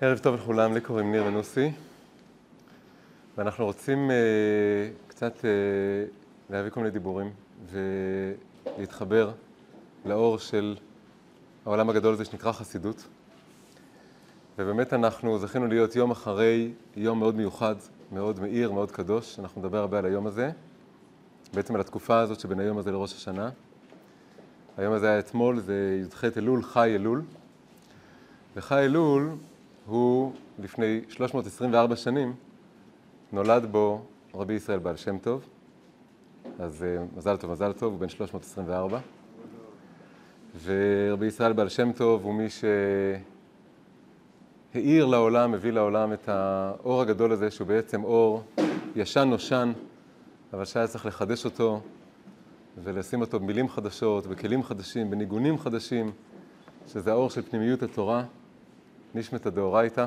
ערב טוב לכולם, לי קוראים ניר מנוסי, ואנחנו רוצים uh, קצת uh, להביא כל מיני דיבורים ולהתחבר לאור של העולם הגדול הזה שנקרא חסידות. ובאמת אנחנו זכינו להיות יום אחרי יום מאוד מיוחד, מאוד מאיר, מאוד קדוש. אנחנו נדבר הרבה על היום הזה, בעצם על התקופה הזאת שבין היום הזה לראש השנה. היום הזה היה אתמול, זה י"ח אלול, חי אלול. וחי אלול הוא לפני 324 שנים, נולד בו רבי ישראל בעל שם טוב. אז מזל טוב, מזל טוב, הוא בן 324. ורבי ישראל בעל שם טוב הוא מי שהאיר לעולם, הביא לעולם את האור הגדול הזה, שהוא בעצם אור ישן נושן, אבל שהיה צריך לחדש אותו ולשים אותו במילים חדשות, בכלים חדשים, בניגונים חדשים, שזה האור של פנימיות התורה, נשמת הדאורייתא,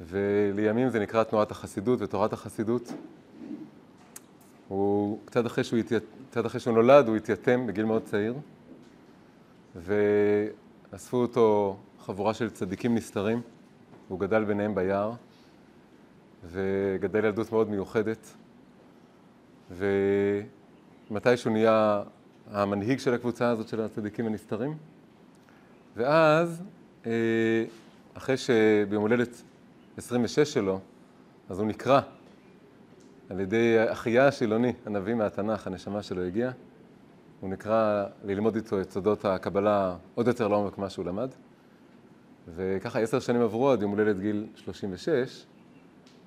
ולימים זה נקרא תנועת החסידות ותורת החסידות. הוא, קצת אחרי שהוא, התיית, קצת אחרי שהוא נולד, הוא התייתם בגיל מאוד צעיר, ואספו אותו חבורה של צדיקים נסתרים, הוא גדל ביניהם ביער, וגדל ילדות מאוד מיוחדת, ומתי שהוא נהיה המנהיג של הקבוצה הזאת של הצדיקים הנסתרים, ואז, אחרי שביום הולדת 26 שלו, אז הוא נקרא על ידי אחיה השילוני, הנביא מהתנ"ך, הנשמה שלו הגיעה. הוא נקרא ללמוד איתו את סודות הקבלה עוד יותר לעומק ממה שהוא למד. וככה עשר שנים עברו עד יום הולדת גיל 36.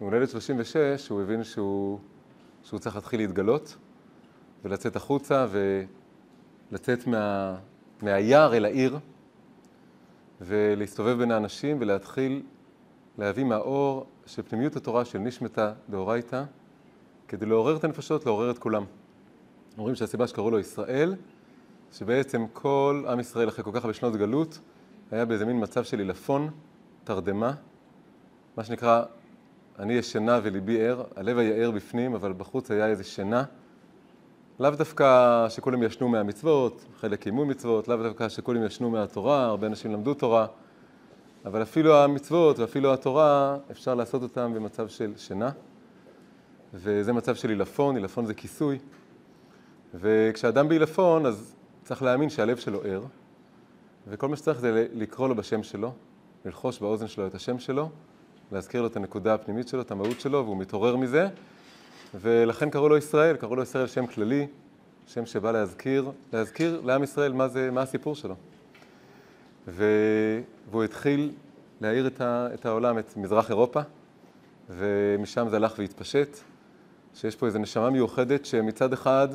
יום הולדת 36 הוא הבין שהוא, שהוא צריך להתחיל להתגלות ולצאת החוצה ולצאת מה, מהיער אל העיר ולהסתובב בין האנשים ולהתחיל להביא מהאור של פנימיות התורה של נשמתה דאורייתא כדי לעורר את הנפשות, לעורר את כולם. אומרים שהסיבה שקראו לו ישראל, שבעצם כל עם ישראל אחרי כל כך הרבה שנות גלות, היה באיזה מין מצב של עילפון, תרדמה, מה שנקרא, אני ישנה וליבי ער, הלב היה ער בפנים, אבל בחוץ היה איזה שינה. לאו דווקא שכולם ישנו מהמצוות, חלק קיימו מצוות, לאו דווקא שכולם ישנו מהתורה, הרבה אנשים למדו תורה, אבל אפילו המצוות ואפילו התורה, אפשר לעשות אותם במצב של שינה. וזה מצב של עילפון, עילפון זה כיסוי. וכשאדם בעילפון, אז צריך להאמין שהלב שלו ער, וכל מה שצריך זה לקרוא לו בשם שלו, ללחוש באוזן שלו את השם שלו, להזכיר לו את הנקודה הפנימית שלו, את המהות שלו, והוא מתעורר מזה, ולכן קראו לו ישראל, קראו לו ישראל שם כללי, שם שבא להזכיר, להזכיר לעם ישראל מה, זה, מה הסיפור שלו. ו... והוא התחיל להאיר את, ה... את העולם, את מזרח אירופה, ומשם זה הלך והתפשט, שיש פה איזו נשמה מיוחדת שמצד אחד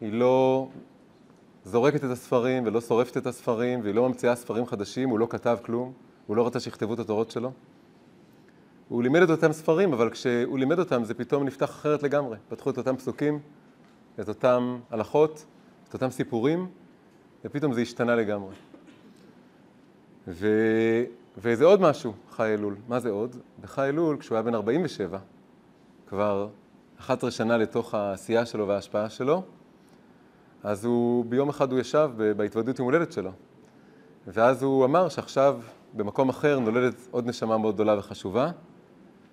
היא לא זורקת את הספרים ולא שורפת את הספרים והיא לא ממציאה ספרים חדשים, הוא לא כתב כלום, הוא לא רצה שיכתבו את התורות שלו. הוא לימד את אותם ספרים, אבל כשהוא לימד אותם זה פתאום נפתח אחרת לגמרי. פתחו את אותם פסוקים, את אותם הלכות, את אותם סיפורים, ופתאום זה השתנה לגמרי. ו... וזה עוד משהו, חי אלול. מה זה עוד? בחי אלול, כשהוא היה בן 47, כבר 11 שנה לתוך העשייה שלו וההשפעה שלו, אז הוא, ביום אחד הוא ישב בהתוודות עם הולדת שלו. ואז הוא אמר שעכשיו במקום אחר נולדת עוד נשמה מאוד גדולה וחשובה,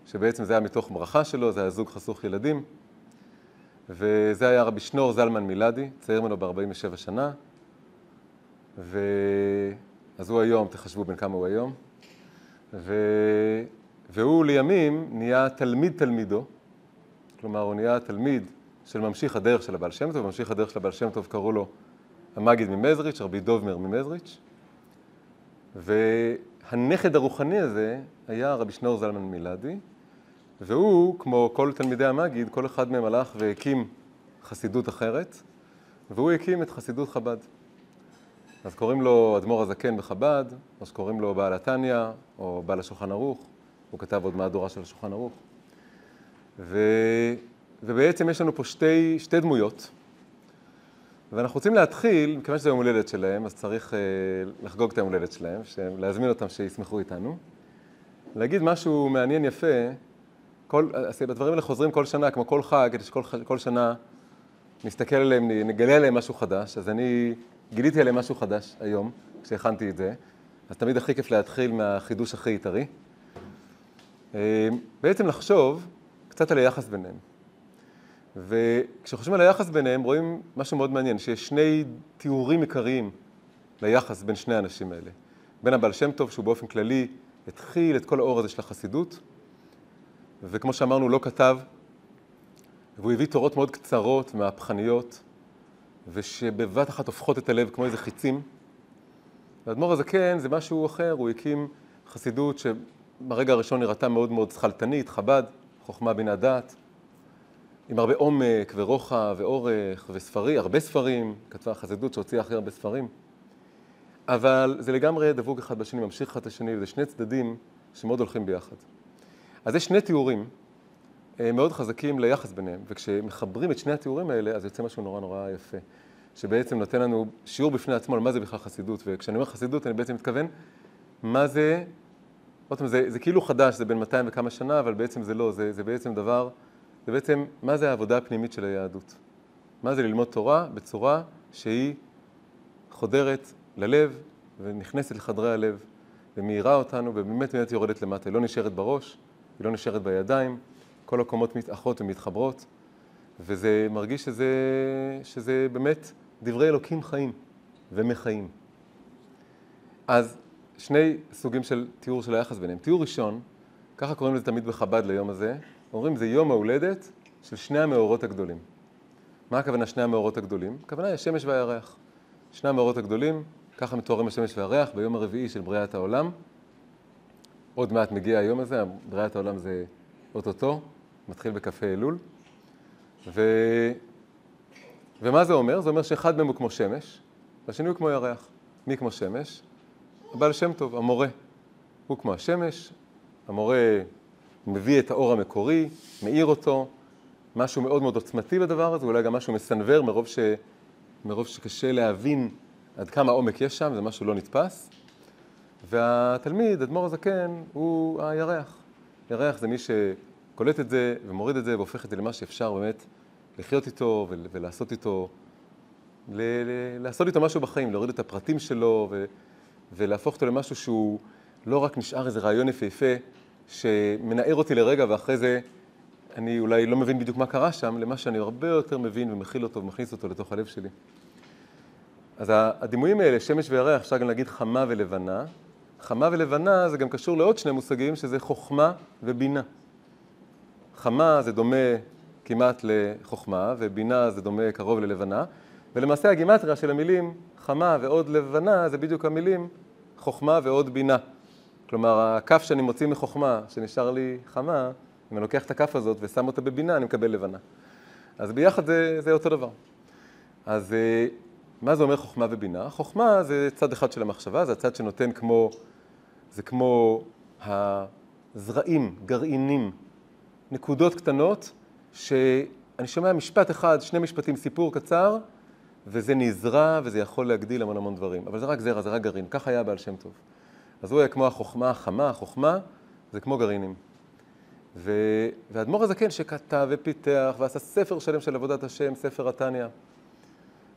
שבעצם זה היה מתוך ברכה שלו, זה היה זוג חסוך ילדים. וזה היה רבי שנור זלמן מילדי, צעיר ממנו ב-47 שנה. ו... אז הוא היום, תחשבו בין כמה הוא היום. ו... והוא לימים נהיה תלמיד תלמידו, כלומר הוא נהיה תלמיד של ממשיך הדרך של הבעל שם טוב, ממשיך הדרך של הבעל שם טוב קראו לו המגיד ממזריץ', רבי דובמר ממזריץ', והנכד הרוחני הזה היה רבי שנור זלמן מילדי, והוא, כמו כל תלמידי המגיד, כל אחד מהם הלך והקים חסידות אחרת, והוא הקים את חסידות חב"ד. אז קוראים לו אדמו"ר הזקן בחב"ד, או שקוראים לו בעל התניא, או בעל השולחן ערוך, הוא כתב עוד מהדורה של השולחן ערוך. ו... ובעצם יש לנו פה שתי, שתי דמויות, ואנחנו רוצים להתחיל, מכיוון שזה יום הולדת שלהם, אז צריך אה, לחגוג את היום הולדת שלהם, להזמין אותם שישמחו איתנו. להגיד משהו מעניין יפה, כל, הדברים האלה חוזרים כל שנה, כמו כל חג, כדי שכל כל שנה נסתכל עליהם, נגלה עליהם משהו חדש, אז אני גיליתי עליהם משהו חדש היום, כשהכנתי את זה, אז תמיד הכי כיף להתחיל מהחידוש הכי עיקרי. אה, בעצם לחשוב קצת על היחס ביניהם. וכשחושבים על היחס ביניהם רואים משהו מאוד מעניין, שיש שני תיאורים עיקריים ליחס בין שני האנשים האלה. בין הבעל שם טוב, שהוא באופן כללי התחיל את כל האור הזה של החסידות, וכמו שאמרנו, לא כתב, והוא הביא תורות מאוד קצרות ומהפכניות, ושבבת אחת הופכות את הלב כמו איזה חיצים. והאדמו"ר הזקן זה משהו אחר, הוא הקים חסידות שברגע הראשון נראתה מאוד מאוד שכלתנית, חב"ד, חוכמה בינה דעת, עם הרבה עומק ורוחב ואורך וספרים, הרבה ספרים, כתבה חסידות שהוציאה הכי הרבה ספרים. אבל זה לגמרי דבוק אחד בשני, ממשיך אחד את השני, וזה שני צדדים שמאוד הולכים ביחד. אז יש שני תיאורים אה, מאוד חזקים ליחס ביניהם, וכשמחברים את שני התיאורים האלה, אז יוצא משהו נורא נורא יפה, שבעצם נותן לנו שיעור בפני עצמו על מה זה בכלל חסידות, וכשאני אומר חסידות אני בעצם מתכוון, מה זה, עוד פעם, זה, זה כאילו חדש, זה בין 200 וכמה שנה, אבל בעצם זה לא, זה, זה בעצם דבר, זה בעצם, מה זה העבודה הפנימית של היהדות? מה זה ללמוד תורה בצורה שהיא חודרת ללב ונכנסת לחדרי הלב ומאירה אותנו ובאמת באמת יורדת למטה, היא לא נשארת בראש, היא לא נשארת בידיים, כל הקומות מתאחות ומתחברות, וזה מרגיש שזה, שזה באמת דברי אלוקים חיים ומחיים. אז שני סוגים של תיאור של היחס ביניהם. תיאור ראשון, ככה קוראים לזה תמיד בחב"ד ליום הזה, אומרים זה יום ההולדת של שני המאורות הגדולים. מה הכוונה שני המאורות הגדולים? הכוונה היא השמש והירח. שני המאורות הגדולים, ככה מתוארים השמש והירח ביום הרביעי של בריאת העולם. עוד מעט מגיע היום הזה, בריאת העולם זה אוטוטו, מתחיל בכ"ה אלול. ו... ומה זה אומר? זה אומר שאחד מהם הוא כמו שמש, והשני הוא כמו ירח. מי כמו שמש? הבעל שם טוב, המורה. הוא כמו השמש, המורה מביא את האור המקורי, מאיר אותו, משהו מאוד מאוד עוצמתי בדבר הזה, אולי גם משהו מסנוור מרוב, ש... מרוב שקשה להבין עד כמה עומק יש שם, זה משהו לא נתפס. והתלמיד, אדמו"ר הזקן, הוא הירח. ירח זה מי שקולט את זה ומוריד את זה והופך את זה למה שאפשר באמת לחיות איתו ולעשות איתו, לעשות איתו משהו בחיים, להוריד את הפרטים שלו ו- ולהפוך אותו למשהו שהוא לא רק נשאר איזה רעיון יפהפה שמנער אותי לרגע ואחרי זה אני אולי לא מבין בדיוק מה קרה שם, למה שאני הרבה יותר מבין ומכיל אותו ומכניס אותו לתוך הלב שלי. אז הדימויים האלה, שמש וירח, אפשר גם להגיד חמה ולבנה. חמה ולבנה זה גם קשור לעוד שני מושגים, שזה חוכמה ובינה. חמה זה דומה כמעט לחוכמה, ובינה זה דומה קרוב ללבנה, ולמעשה הגימטריה של המילים חמה ועוד לבנה זה בדיוק המילים חוכמה ועוד בינה. כלומר, הכף שאני מוציא מחוכמה, שנשאר לי חמה, אם אני לוקח את הכף הזאת ושם אותה בבינה, אני מקבל לבנה. אז ביחד זה, זה אותו דבר. אז אה, מה זה אומר חוכמה ובינה? חוכמה זה צד אחד של המחשבה, זה הצד שנותן כמו, זה כמו הזרעים, גרעינים, נקודות קטנות, שאני שומע משפט אחד, שני משפטים, סיפור קצר, וזה נזרע וזה יכול להגדיל המון המון דברים. אבל זה רק זרע, זה רק גרעין. ככה היה בעל שם טוב. אז הוא היה כמו החוכמה החמה, החוכמה זה כמו גרעינים. ו... והאדמו"ר הזקן שכתב ופיתח ועשה ספר שלם של עבודת השם, ספר התניא,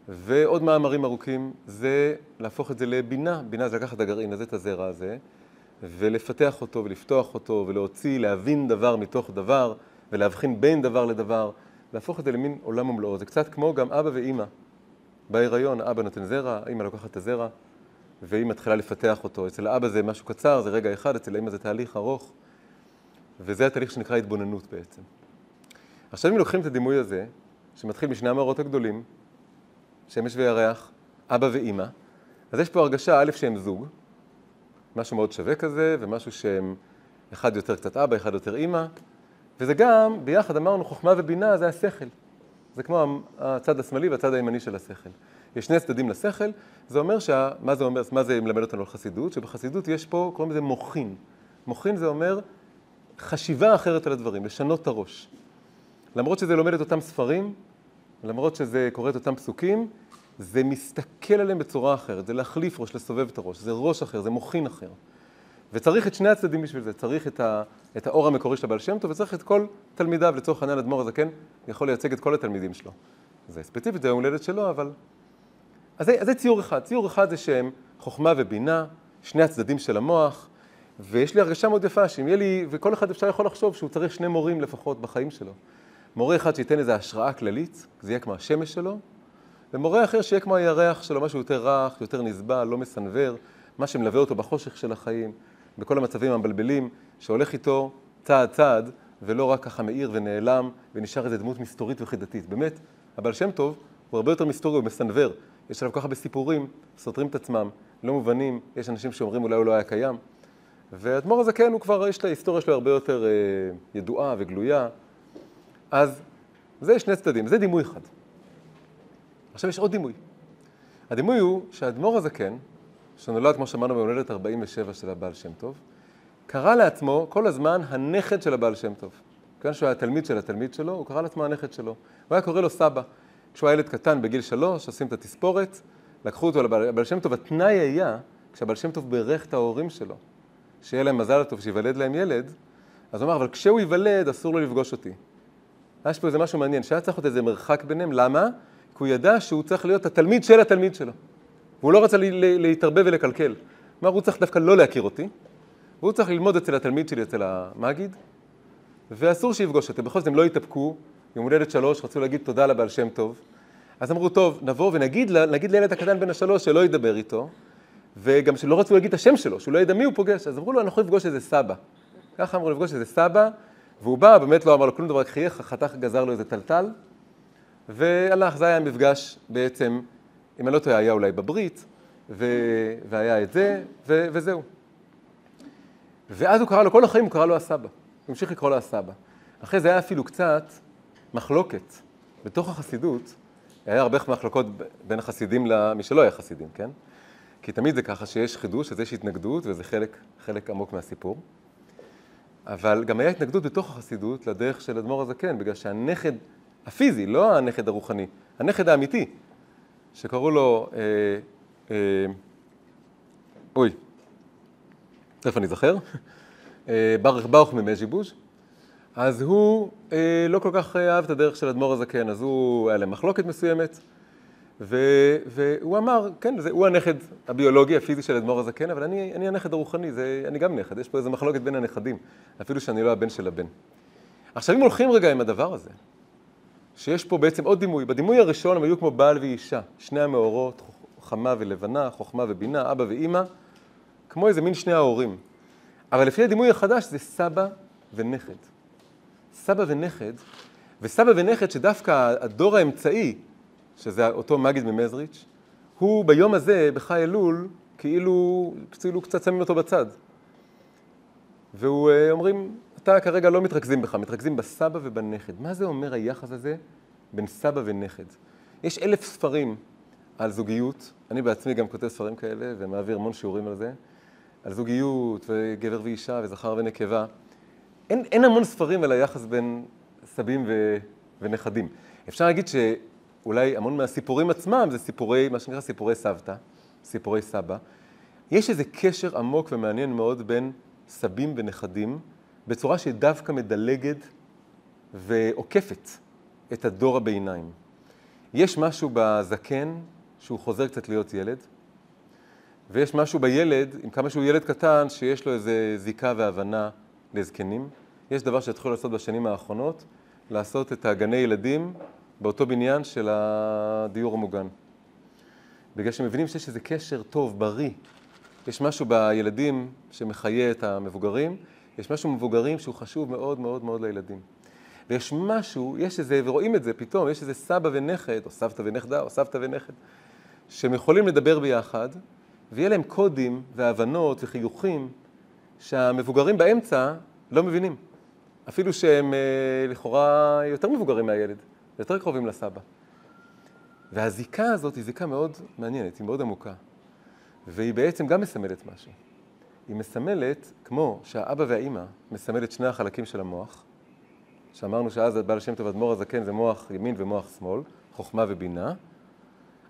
ועוד מאמרים ארוכים, זה להפוך את זה לבינה. בינה זה לקחת את הגרעין הזה, את הזרע הזה, ולפתח אותו ולפתוח אותו ולהוציא, להבין דבר מתוך דבר, ולהבחין בין דבר לדבר, להפוך את זה למין עולם ומלואו. זה קצת כמו גם אבא ואימא. בהיריון אבא נותן זרע, אימא לוקחת את הזרע, והיא מתחילה לפתח אותו. אצל האבא זה משהו קצר, זה רגע אחד, אצל האימא זה תהליך ארוך, וזה התהליך שנקרא התבוננות בעצם. עכשיו אם לוקחים את הדימוי הזה, שמתחיל משני המאורות הגדולים, שמש וירח, אבא ואימא, אז יש פה הרגשה, א', שהם זוג, משהו מאוד שווה כזה, ומשהו שהם אחד יותר קצת אבא, אחד יותר אימא, וזה גם, ביחד אמרנו, חוכמה ובינה זה השכל. זה כמו הצד השמאלי והצד הימני של השכל. יש שני צדדים לשכל, זה אומר, שה, מה זה אומר, מה זה מלמד אותנו על חסידות? שבחסידות יש פה, קוראים לזה מוחין. מוחין זה אומר חשיבה אחרת על הדברים, לשנות את הראש. למרות שזה לומד את אותם ספרים, למרות שזה קורא את אותם פסוקים, זה מסתכל עליהם בצורה אחרת, זה להחליף ראש, לסובב את הראש, זה ראש אחר, זה מוחין אחר. וצריך את שני הצדדים בשביל זה, צריך את, ה, את האור המקורי של הבעל שם טוב, וצריך את כל תלמידיו, לצורך העניין אדמו"ר הזקן, יכול לייצג את כל התלמידים שלו. זה ספציפית, זה היום הולדת שלו, אבל... אז זה, אז זה ציור אחד. ציור אחד זה שהם חוכמה ובינה, שני הצדדים של המוח, ויש לי הרגשה מאוד יפה שאם יהיה לי, וכל אחד אפשר יכול לחשוב שהוא צריך שני מורים לפחות בחיים שלו. מורה אחד שייתן איזו השראה כללית, זה יהיה כמו השמש שלו, ומורה אחר שיהיה כמו הירח שלו, משהו יותר רך, יותר נסבל, לא מסנוור, מה שמלווה אותו בחושך של החיים, בכל המצבים המבלבלים, שהולך איתו צעד צעד, ולא רק ככה מאיר ונעלם, ונשאר איזו דמות מסתורית וחידתית. באמת, הבעל שם טוב הוא הרבה יותר מסתורי, הוא מסנוור. יש עליו ככה בסיפורים, סותרים את עצמם, לא מובנים, יש אנשים שאומרים אולי הוא לא היה קיים. והאדמו"ר הזה כן, הוא כבר, יש את ההיסטוריה שלו הרבה יותר אה, ידועה וגלויה. אז זה שני צדדים, זה דימוי אחד. עכשיו יש עוד דימוי. הדימוי הוא שהאדמו"ר הזקן, שנולד, כמו שאמרנו, בהולדת 47 של הבעל שם טוב, קרא לעצמו כל הזמן הנכד של הבעל שם טוב. כיוון שהוא היה תלמיד של התלמיד שלו, הוא קרא לעצמו הנכד שלו. הוא היה קורא לו סבא. כשהוא היה ילד קטן בגיל שלוש, עושים את התספורת, לקחו אותו לבעל שם טוב. התנאי היה, כשהבעל שם טוב בירך את ההורים שלו, שיהיה להם מזל טוב, שיוולד להם ילד, אז הוא אמר, אבל כשהוא ייוולד, אסור לו לפגוש אותי. יש פה איזה משהו מעניין, שהיה צריך להיות איזה מרחק ביניהם, למה? כי הוא ידע שהוא צריך להיות התלמיד של התלמיד שלו. והוא לא רצה להתערבב ולקלקל. כלומר, הוא צריך דווקא לא להכיר אותי, והוא צריך ללמוד אצל התלמיד שלי, אצל המגיד, ואסור שיפגוש אותי. בכל זאת הם לא התאפקו, יום הולדת שלוש, רצו להגיד תודה לבעל שם טוב. אז אמרו, טוב, נבוא ונגיד נגיד לילד הקטן בן השלוש שלא ידבר איתו, וגם שלא רצו להגיד את השם שלו, שהוא לא ידע מי הוא פוגש. אז אמרו לו, אנחנו נפגוש איזה סבא. ככה אמרו לפגוש איזה סבא, והוא בא, באמת לא אמר לו כלום דבר, רק חייך, חתך, גזר לו איזה טלטל, והלך, זה היה המפגש בעצם, אם אני לא טועה, היה אולי בברית, ו... והיה את זה, ו... וזהו. ואז הוא קרא לו, כל החיים הוא קרא לו הסבא. הוא המשיך לקרוא לו הסבא. אחרי זה היה אפילו קצת מחלוקת בתוך החסידות, היה הרבה מחלוקות בין החסידים למי שלא היה חסידים, כן? כי תמיד זה ככה שיש חידוש, אז יש התנגדות, וזה חלק, חלק עמוק מהסיפור. אבל גם היה התנגדות בתוך החסידות לדרך של אדמו"ר הזקן, בגלל שהנכד הפיזי, לא הנכד הרוחני, הנכד האמיתי, שקראו לו, אה, אה, אוי, תכף אני אזכר, אה, ברוך ברוך ממז'יבוז', אז הוא אה, לא כל כך אהב את הדרך של אדמו"ר הזקן, אז הוא, היה להם מחלוקת מסוימת, ו, והוא אמר, כן, זה, הוא הנכד הביולוגי, הפיזי של אדמו"ר הזקן, אבל אני, אני הנכד הרוחני, זה, אני גם נכד, יש פה איזו מחלוקת בין הנכדים, אפילו שאני לא הבן של הבן. עכשיו, אם הולכים רגע עם הדבר הזה, שיש פה בעצם עוד דימוי, בדימוי הראשון הם היו כמו בעל ואישה, שני המאורות, חמה ולבנה, חוכמה ובינה, אבא ואימא, כמו איזה מין שני ההורים. אבל לפי הדימוי החדש זה סבא ונכד. סבא ונכד, וסבא ונכד שדווקא הדור האמצעי, שזה אותו מגיד ממזריץ', הוא ביום הזה, בחי אלול, כאילו, כאילו קצת שמים אותו בצד. והוא אה, אומרים, אתה כרגע לא מתרכזים בך, מתרכזים בסבא ובנכד. מה זה אומר היחס הזה בין סבא ונכד? יש אלף ספרים על זוגיות, אני בעצמי גם כותב ספרים כאלה ומעביר המון שיעורים על זה, על זוגיות וגבר ואישה וזכר ונקבה. אין, אין המון ספרים על היחס בין סבים ו, ונכדים. אפשר להגיד שאולי המון מהסיפורים עצמם זה סיפורי, מה שנקרא סיפורי סבתא, סיפורי סבא. יש איזה קשר עמוק ומעניין מאוד בין סבים ונכדים, בצורה שדווקא מדלגת ועוקפת את הדור הביניים. יש משהו בזקן שהוא חוזר קצת להיות ילד, ויש משהו בילד, עם כמה שהוא ילד קטן, שיש לו איזו זיקה והבנה לזקנים. יש דבר שהתחילו לעשות בשנים האחרונות, לעשות את הגני ילדים באותו בניין של הדיור המוגן. בגלל שמבינים שיש איזה קשר טוב, בריא. יש משהו בילדים שמחיה את המבוגרים, יש משהו מבוגרים שהוא חשוב מאוד מאוד מאוד לילדים. ויש משהו, יש איזה, ורואים את זה פתאום, יש איזה סבא ונכד, או סבתא ונכדה, או סבתא ונכד, שהם יכולים לדבר ביחד, ויהיה להם קודים והבנות וחיוכים שהמבוגרים באמצע לא מבינים. אפילו שהם אה, לכאורה יותר מבוגרים מהילד, יותר קרובים לסבא. והזיקה הזאת היא זיקה מאוד מעניינת, היא מאוד עמוקה. והיא בעצם גם מסמלת משהו. היא מסמלת, כמו שהאבא והאימא מסמל את שני החלקים של המוח, שאמרנו שאז בעל השם טוב אדמו"ר הזקן זה מוח ימין ומוח שמאל, חוכמה ובינה,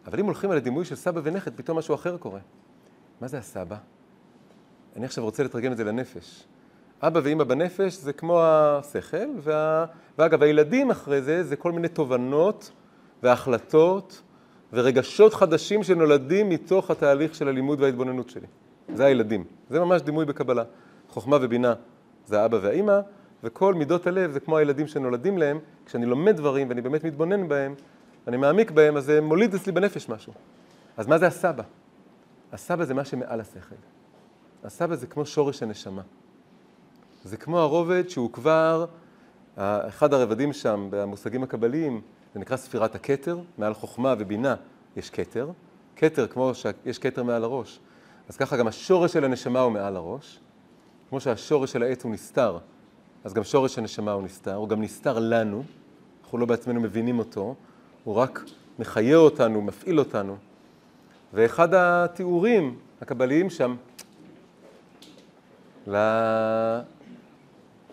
אבל אם הולכים על הדימוי של סבא ונכד, פתאום משהו אחר קורה. מה זה הסבא? אני עכשיו רוצה לתרגם את זה לנפש. אבא ואימא בנפש זה כמו השכל, וה... ואגב, הילדים אחרי זה, זה כל מיני תובנות והחלטות ורגשות חדשים שנולדים מתוך התהליך של הלימוד וההתבוננות שלי. זה הילדים. זה ממש דימוי בקבלה. חוכמה ובינה זה האבא והאימא, וכל מידות הלב זה כמו הילדים שנולדים להם. כשאני לומד דברים ואני באמת מתבונן בהם, אני מעמיק בהם, אז זה מוליד אצלי בנפש משהו. אז מה זה הסבא? הסבא זה מה שמעל השכל. הסבא זה כמו שורש הנשמה. זה כמו הרובד שהוא כבר, אחד הרבדים שם במושגים הקבליים, זה נקרא ספירת הכתר, מעל חוכמה ובינה יש כתר. כתר כמו שיש כתר מעל הראש. אז ככה גם השורש של הנשמה הוא מעל הראש. כמו שהשורש של העץ הוא נסתר, אז גם שורש הנשמה הוא נסתר, הוא גם נסתר לנו, אנחנו לא בעצמנו מבינים אותו, הוא רק מחיה אותנו, מפעיל אותנו. ואחד התיאורים הקבליים שם,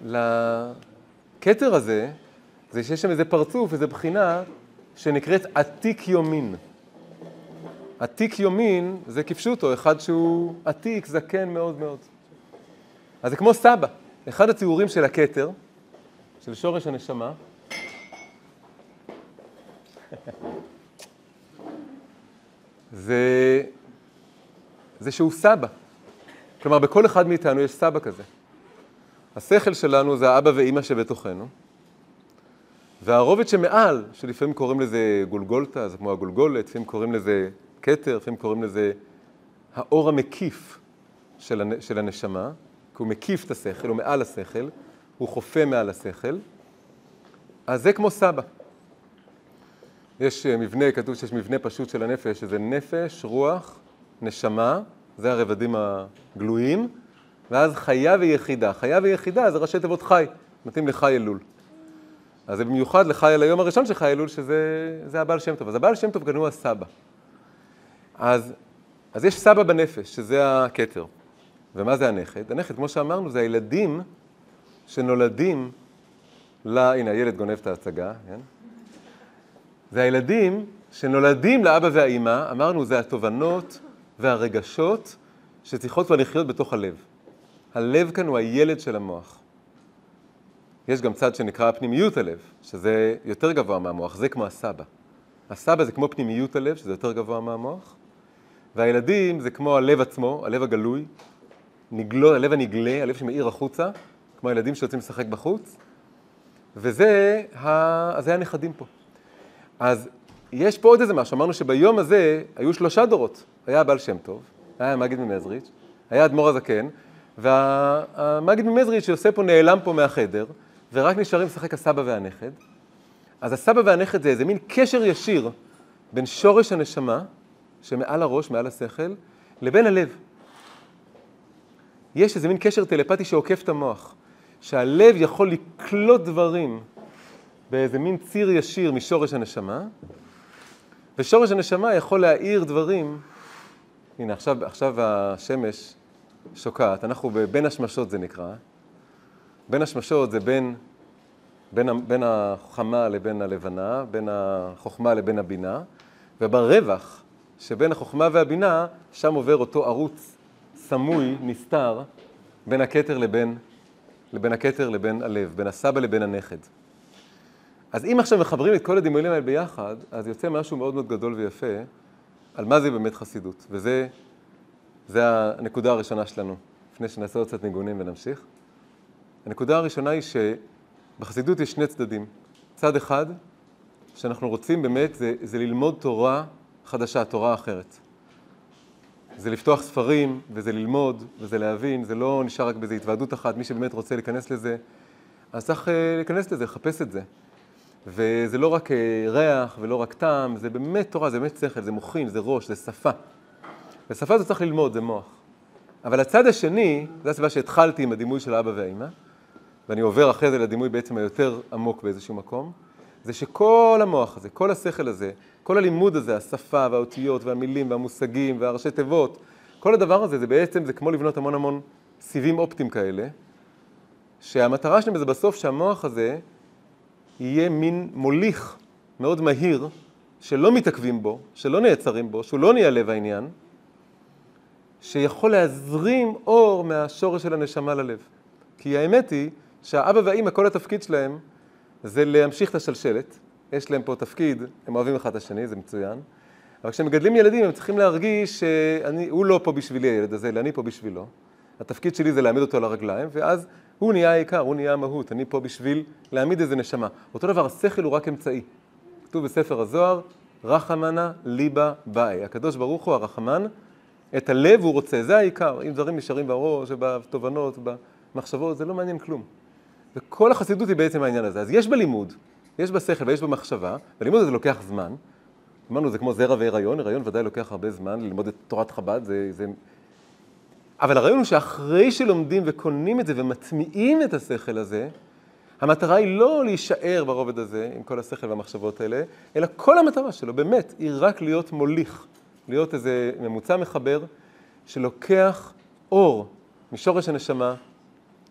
לכתר הזה, זה שיש שם איזה פרצוף, איזה בחינה, שנקראת עתיק יומין. עתיק יומין זה כפשוטו, אחד שהוא עתיק, זקן מאוד מאוד. אז זה כמו סבא. אחד התיאורים של הכתר, של שורש הנשמה, זה, זה שהוא סבא. כלומר, בכל אחד מאיתנו יש סבא כזה. השכל שלנו זה האבא ואימא שבתוכנו, והרובד שמעל, שלפעמים קוראים לזה גולגולתא, זה כמו הגולגולת, לפעמים קוראים לזה כתר, לפעמים קוראים לזה האור המקיף של, של הנשמה, כי הוא מקיף את השכל, הוא מעל השכל, הוא חופה מעל השכל, אז זה כמו סבא. יש אה, מבנה, כתוב שיש מבנה פשוט של הנפש, שזה נפש, רוח, נשמה, זה הרבדים הגלויים, ואז חיה ויחידה. חיה ויחידה זה ראשי תיבות חי, מתאים לחי אלול. אז זה במיוחד לחי על היום הראשון של חי אלול, שזה הבעל שם טוב. אז הבעל שם טוב גם הוא הסבא. אז, אז יש סבא בנפש, שזה הכתר. ומה זה הנכד? הנכד, כמו שאמרנו, זה הילדים שנולדים ל... הנה, הילד גונב את ההצגה, כן? זה הילדים שנולדים לאבא והאימא, אמרנו, זה התובנות והרגשות שצריכות כבר לחיות בתוך הלב. הלב כאן הוא הילד של המוח. יש גם צד שנקרא פנימיות הלב, שזה יותר גבוה מהמוח, זה כמו הסבא. הסבא זה כמו פנימיות הלב, שזה יותר גבוה מהמוח, והילדים זה כמו הלב עצמו, הלב הגלוי, נגלו, הלב הנגלה, הלב שמאיר החוצה, כמו הילדים שיוצאים לשחק בחוץ, וזה ה... זה הנכדים פה. אז יש פה עוד איזה משהו, אמרנו שביום הזה היו שלושה דורות. היה הבעל שם טוב, היה המגיד ממזריץ', היה האדמו"ר הזקן, והמגיד ממזריץ' שיוסף פה נעלם פה מהחדר, ורק נשארים לשחק הסבא והנכד. אז הסבא והנכד זה איזה מין קשר ישיר בין שורש הנשמה, שמעל הראש, מעל השכל, לבין הלב. יש איזה מין קשר טלפתי שעוקף את המוח, שהלב יכול לקלוט דברים באיזה מין ציר ישיר משורש הנשמה, ושורש הנשמה יכול להאיר דברים, הנה עכשיו, עכשיו השמש שוקעת, אנחנו בין השמשות זה נקרא, בין השמשות זה בין, בין, בין החמה לבין הלבנה, בין החוכמה לבין הבינה, וברווח שבין החוכמה והבינה, שם עובר אותו ערוץ סמוי, נסתר, בין הכתר לבין, לבין הכתר לבין הלב, בין הסבא לבין הנכד. אז אם עכשיו מחברים את כל הדמיונים האלה ביחד, אז יוצא משהו מאוד מאוד גדול ויפה על מה זה באמת חסידות. וזה זה הנקודה הראשונה שלנו, לפני שנעשה עוד קצת ניגונים ונמשיך. הנקודה הראשונה היא שבחסידות יש שני צדדים. צד אחד, שאנחנו רוצים באמת, זה, זה ללמוד תורה חדשה, תורה אחרת. זה לפתוח ספרים, וזה ללמוד, וזה להבין, זה לא נשאר רק באיזו התוועדות אחת, מי שבאמת רוצה להיכנס לזה, אז צריך אה, להיכנס לזה, לחפש את זה. וזה לא רק אה, ריח ולא רק טעם, זה באמת תורה, זה באמת שכל, זה מוחין, זה ראש, זה שפה. ושפה זה צריך ללמוד, זה מוח. אבל הצד השני, זו הסיבה שהתחלתי עם הדימוי של האבא והאימא, ואני עובר אחרי זה לדימוי בעצם היותר עמוק באיזשהו מקום, זה שכל המוח הזה, כל השכל הזה, כל הלימוד הזה, השפה והאותיות והמילים והמושגים והראשי תיבות, כל הדבר הזה, זה בעצם, זה כמו לבנות המון המון סיבים אופטיים כאלה, שהמטרה שלהם זה בסוף שהמוח הזה יהיה מין מוליך מאוד מהיר, שלא מתעכבים בו, שלא נעצרים בו, שהוא לא נהיה לב העניין, שיכול להזרים אור מהשורש של הנשמה ללב. כי האמת היא שהאבא והאימא, כל התפקיד שלהם זה להמשיך את השלשלת. יש להם פה תפקיד, הם אוהבים אחד את השני, זה מצוין, אבל כשמגדלים ילדים הם צריכים להרגיש שהוא לא פה בשבילי הילד הזה, אלא אני פה בשבילו. התפקיד שלי זה להעמיד אותו על הרגליים, ואז הוא נהיה העיקר, הוא נהיה המהות, אני פה בשביל להעמיד איזה נשמה. אותו דבר, השכל הוא רק אמצעי. כתוב בספר הזוהר, רחמנה ליבה באי. הקדוש ברוך הוא הרחמן, את הלב הוא רוצה, זה העיקר. אם דברים נשארים בראש, בתובנות, במחשבות, זה לא מעניין כלום. וכל החסידות היא בעצם העניין הזה. אז יש בלימוד, יש בשכל ויש במחשבה, והלימוד הזה לוקח זמן. אמרנו, זה כמו זרע והיריון, הריון ודאי לוקח הרבה זמן, ללמוד את תורת חב"ד, זה, זה... אבל הרעיון הוא שאחרי שלומדים וקונים את זה ומטמיעים את השכל הזה, המטרה היא לא להישאר ברובד הזה, עם כל השכל והמחשבות האלה, אלא כל המטרה שלו, באמת, היא רק להיות מוליך, להיות איזה ממוצע מחבר, שלוקח אור משורש הנשמה,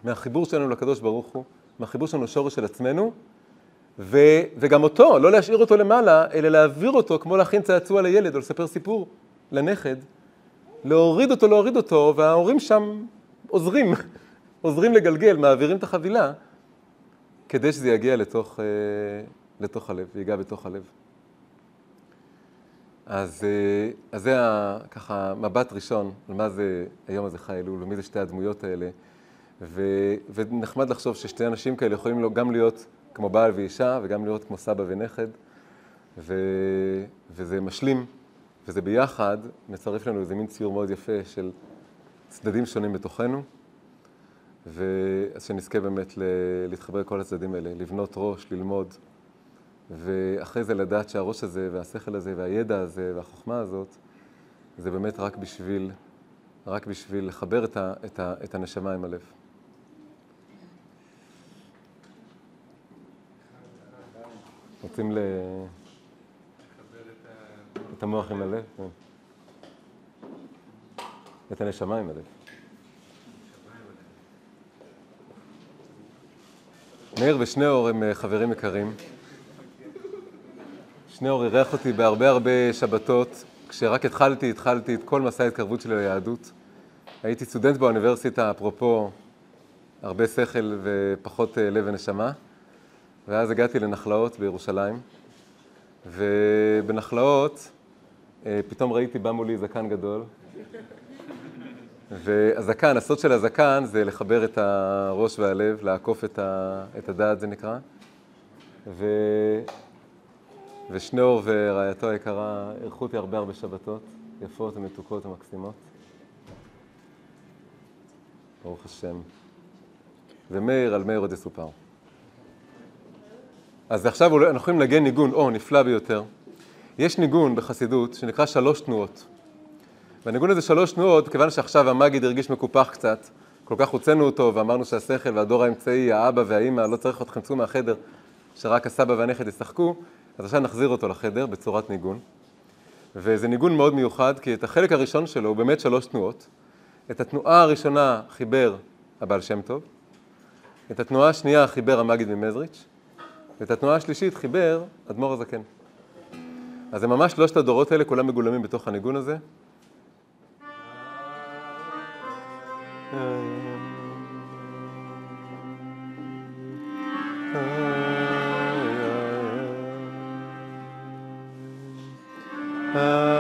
מהחיבור שלנו לקדוש ברוך הוא, מהחיבור שלנו לשורש של עצמנו, ו, וגם אותו, לא להשאיר אותו למעלה, אלא להעביר אותו כמו להכין צעצוע לילד או לספר סיפור לנכד, להוריד אותו, להוריד אותו, וההורים שם עוזרים, עוזרים לגלגל, מעבירים את החבילה, כדי שזה יגיע לתוך, אה, לתוך הלב, ייגע בתוך הלב. אז, אה, אז זה ככה מבט ראשון על מה זה היום הזה חי אלול, ומי זה שתי הדמויות האלה. ו, ונחמד לחשוב ששתי אנשים כאלה יכולים גם להיות כמו בעל ואישה, וגם להיות כמו סבא ונכד, ו, וזה משלים, וזה ביחד מצרף לנו איזה מין ציור מאוד יפה של צדדים שונים בתוכנו, ואז שנזכה באמת להתחבר לכל הצדדים האלה, לבנות ראש, ללמוד, ואחרי זה לדעת שהראש הזה, והשכל הזה, והידע הזה, והחוכמה הזאת, זה באמת רק בשביל, רק בשביל לחבר את, ה, את, ה, את הנשמה עם הלב. רוצים ל... את המוח עם הלב? כן. את הנשמה עם הלב. מאיר ושניאור הם אה, חברים יקרים. שניאור אירח אותי בהרבה הרבה שבתות, כשרק התחלתי, התחלתי את כל מסע ההתקרבות שלי ליהדות. הייתי סטודנט באוניברסיטה, אפרופו הרבה שכל ופחות אה, לב ונשמה. ואז הגעתי לנחלאות בירושלים, ובנחלאות אה, פתאום ראיתי, בא מולי זקן גדול, והזקן, הסוד של הזקן זה לחבר את הראש והלב, לעקוף את, ה, את הדעת זה נקרא. ו, ושניאור ורעייתו היקרה אירחו אותי הרבה הרבה שבתות, יפות ומתוקות ומקסימות. ברוך השם. ומאיר, על מאיר עוד יסופר. אז עכשיו אנחנו יכולים לנגן ניגון, או, נפלא ביותר. יש ניגון בחסידות שנקרא שלוש תנועות. והניגון הזה שלוש תנועות, כיוון שעכשיו המגיד הרגיש מקופח קצת, כל כך הוצאנו אותו ואמרנו שהשכל והדור האמצעי, האבא והאימא, לא צריך אתכם צאו מהחדר, שרק הסבא והנכד ישחקו, אז עכשיו נחזיר אותו לחדר בצורת ניגון. וזה ניגון מאוד מיוחד, כי את החלק הראשון שלו הוא באמת שלוש תנועות. את התנועה הראשונה חיבר הבעל שם טוב, את התנועה השנייה חיבר המגיד ממזריץ', ואת התנועה השלישית חיבר אדמו"ר הזקן. אז זה ממש שלושת הדורות האלה, כולם מגולמים בתוך הניגון הזה. Uh...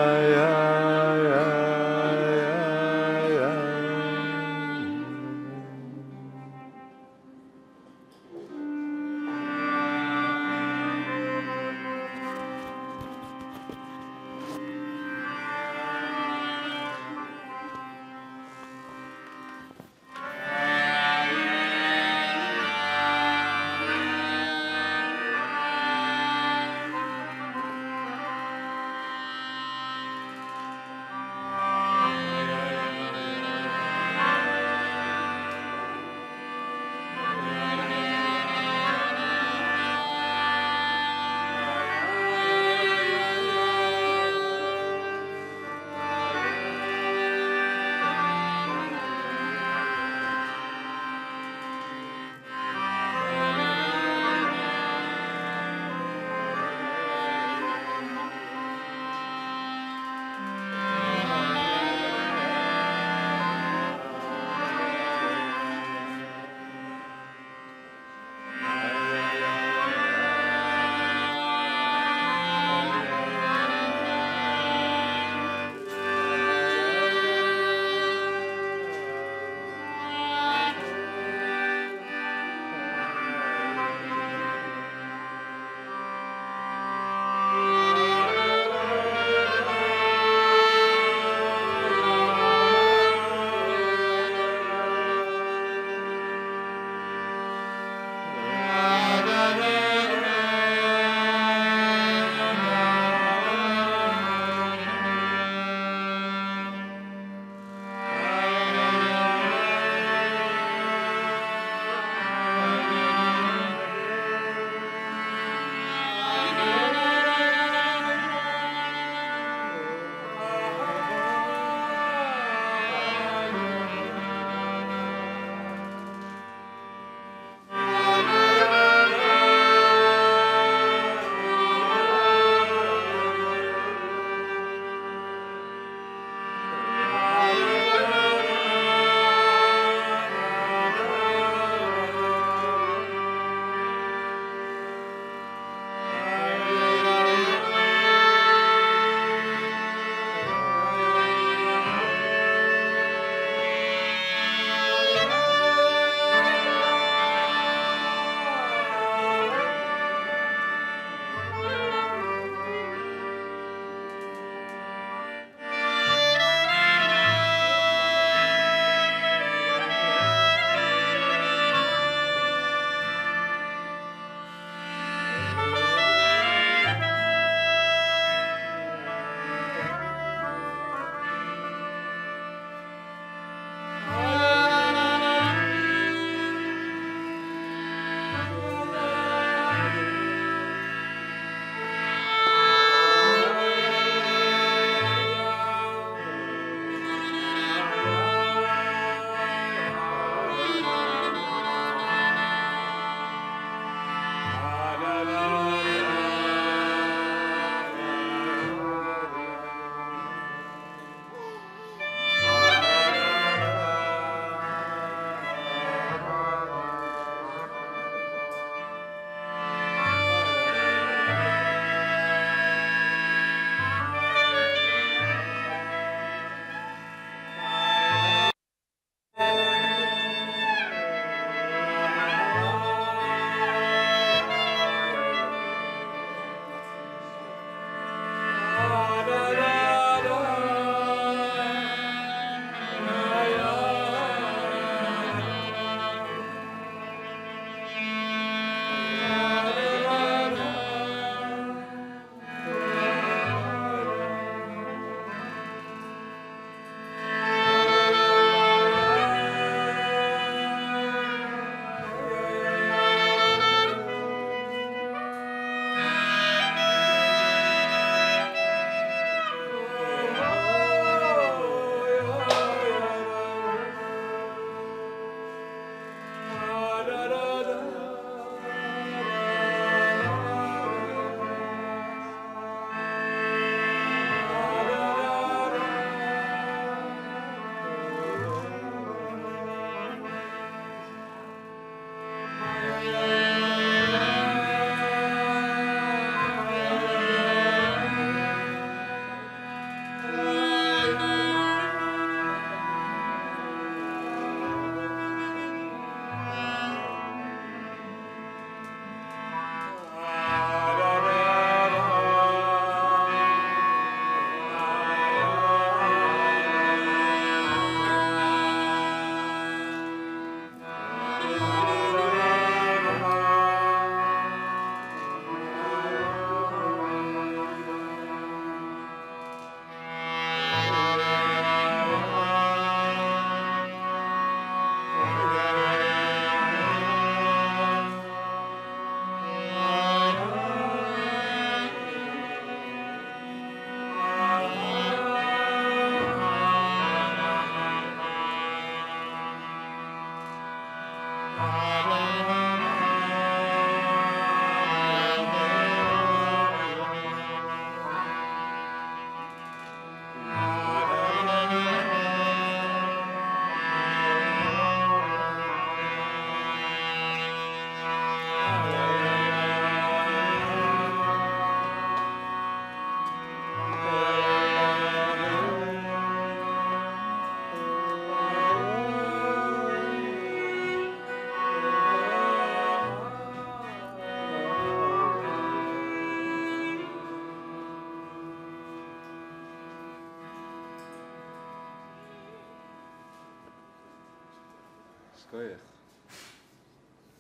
כוח.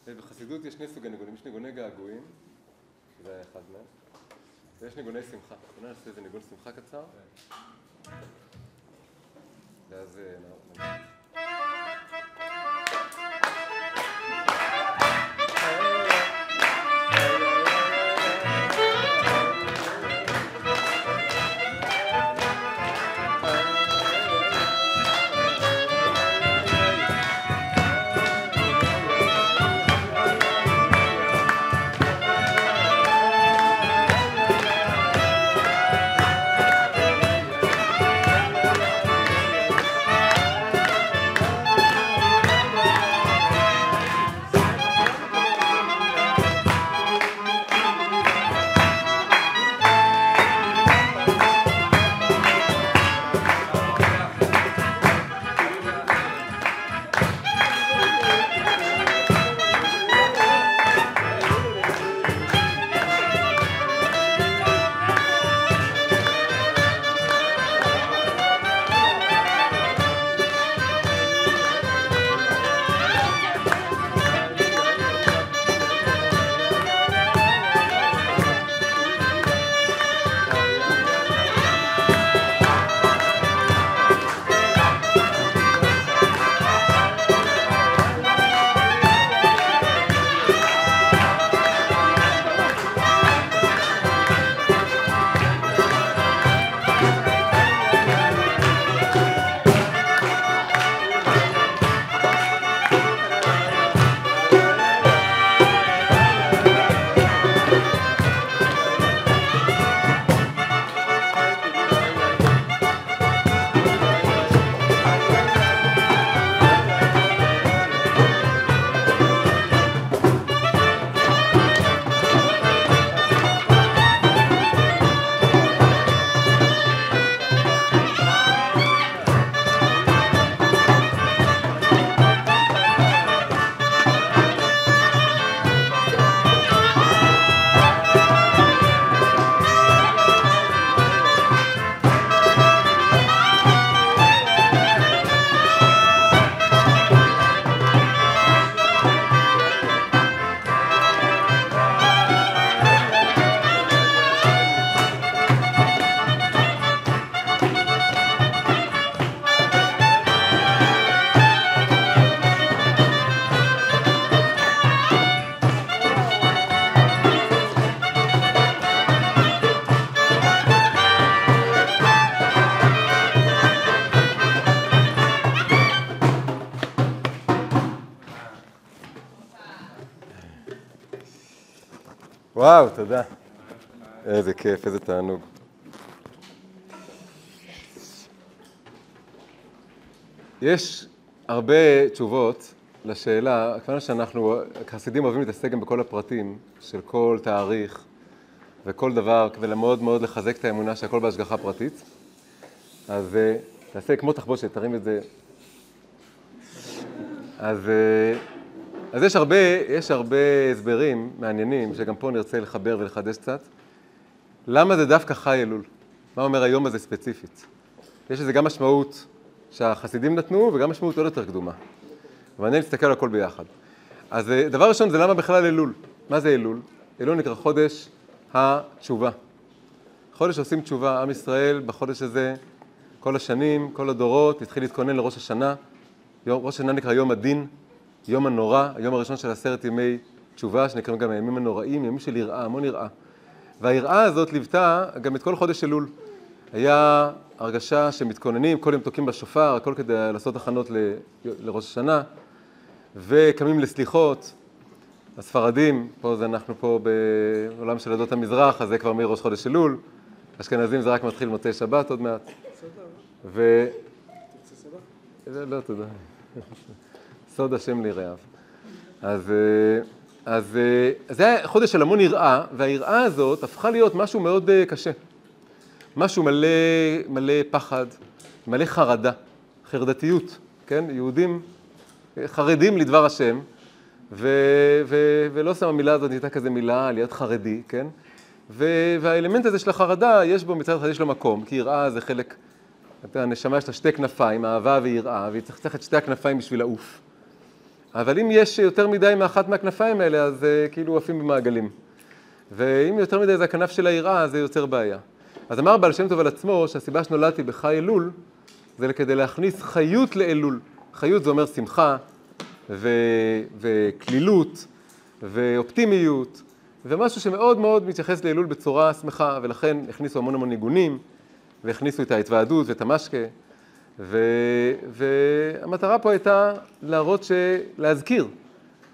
בחסידות יש שני סוגי ניגונים, יש ניגוני געגועים, זה היה אחד מהם, ויש ניגוני שמחה. בואו נעשה איזה ניגון שמחה קצר, ואז נמשיך. וואו, תודה. איזה כיף, איזה תענוג. יש הרבה תשובות לשאלה, כיוון שאנחנו, חסידים אוהבים להתעסק גם בכל הפרטים של כל תאריך וכל דבר, ולמאוד מאוד לחזק את האמונה שהכל בהשגחה פרטית, אז אה, תעשה כמו תחבושת, תרים את זה. אז, אה, אז יש, הרבה, יש הרבה הסברים מעניינים, שגם פה נרצה לחבר ולחדש קצת. למה זה דווקא חי אלול? מה אומר היום הזה ספציפית? יש לזה גם משמעות שהחסידים נתנו וגם משמעות עוד יותר קדומה. ואני נסתכל על הכל ביחד. אז אה, דבר ראשון זה למה בכלל אלול. מה זה אלול? אלול נקרא חודש התשובה. חודש עושים תשובה, עם ישראל בחודש הזה, כל השנים, כל הדורות, התחיל להתכונן לראש השנה. ראש השנה נקרא יום הדין, יום הנורא, היום הראשון של עשרת ימי תשובה, שנקראים גם הימים הנוראים, ימים של יראה, המון יראה. והיראה הזאת ליוותה גם את כל חודש אלול. היה הרגשה שמתכוננים, כל יום תוקעים בשופר, הכל כדי לעשות הכנות ל, לראש השנה, וקמים לסליחות. הספרדים, פה זה אנחנו פה בעולם של עדות המזרח, אז זה כבר מראש חודש אלול. אשכנזים זה רק מתחיל מוצאי שבת עוד מעט. ו... לא, תודה. סוד השם רעב. אז, אז, אז זה היה חודש של המון יראה, והיראה הזאת הפכה להיות משהו מאוד קשה. משהו מלא, מלא פחד, מלא חרדה, חרדתיות, כן? יהודים חרדים לדבר השם, ו, ו, ולא שם המילה הזאת נהייתה כזה מילה, להיות חרדי, כן? ו, והאלמנט הזה של החרדה, יש בו מצד אחד יש לו מקום, כי יראה זה חלק, אתה יודע, הנשמה יש לה שתי כנפיים, אהבה ויראה, והיא צריכה את שתי הכנפיים בשביל לעוף. אבל אם יש יותר מדי מאחת מהכנפיים האלה, אז uh, כאילו עפים במעגלים. ואם יותר מדי זה הכנף של היראה, זה יוצר בעיה. אז אמר בעל שם טוב על עצמו שהסיבה שנולדתי בחי אלול זה כדי להכניס חיות לאלול. חיות זה אומר שמחה וכלילות ואופטימיות ומשהו שמאוד מאוד מתייחס לאלול בצורה שמחה ולכן הכניסו המון המון ניגונים והכניסו את ההתוועדות ואת המשקה ו... והמטרה פה הייתה להראות, ש... להזכיר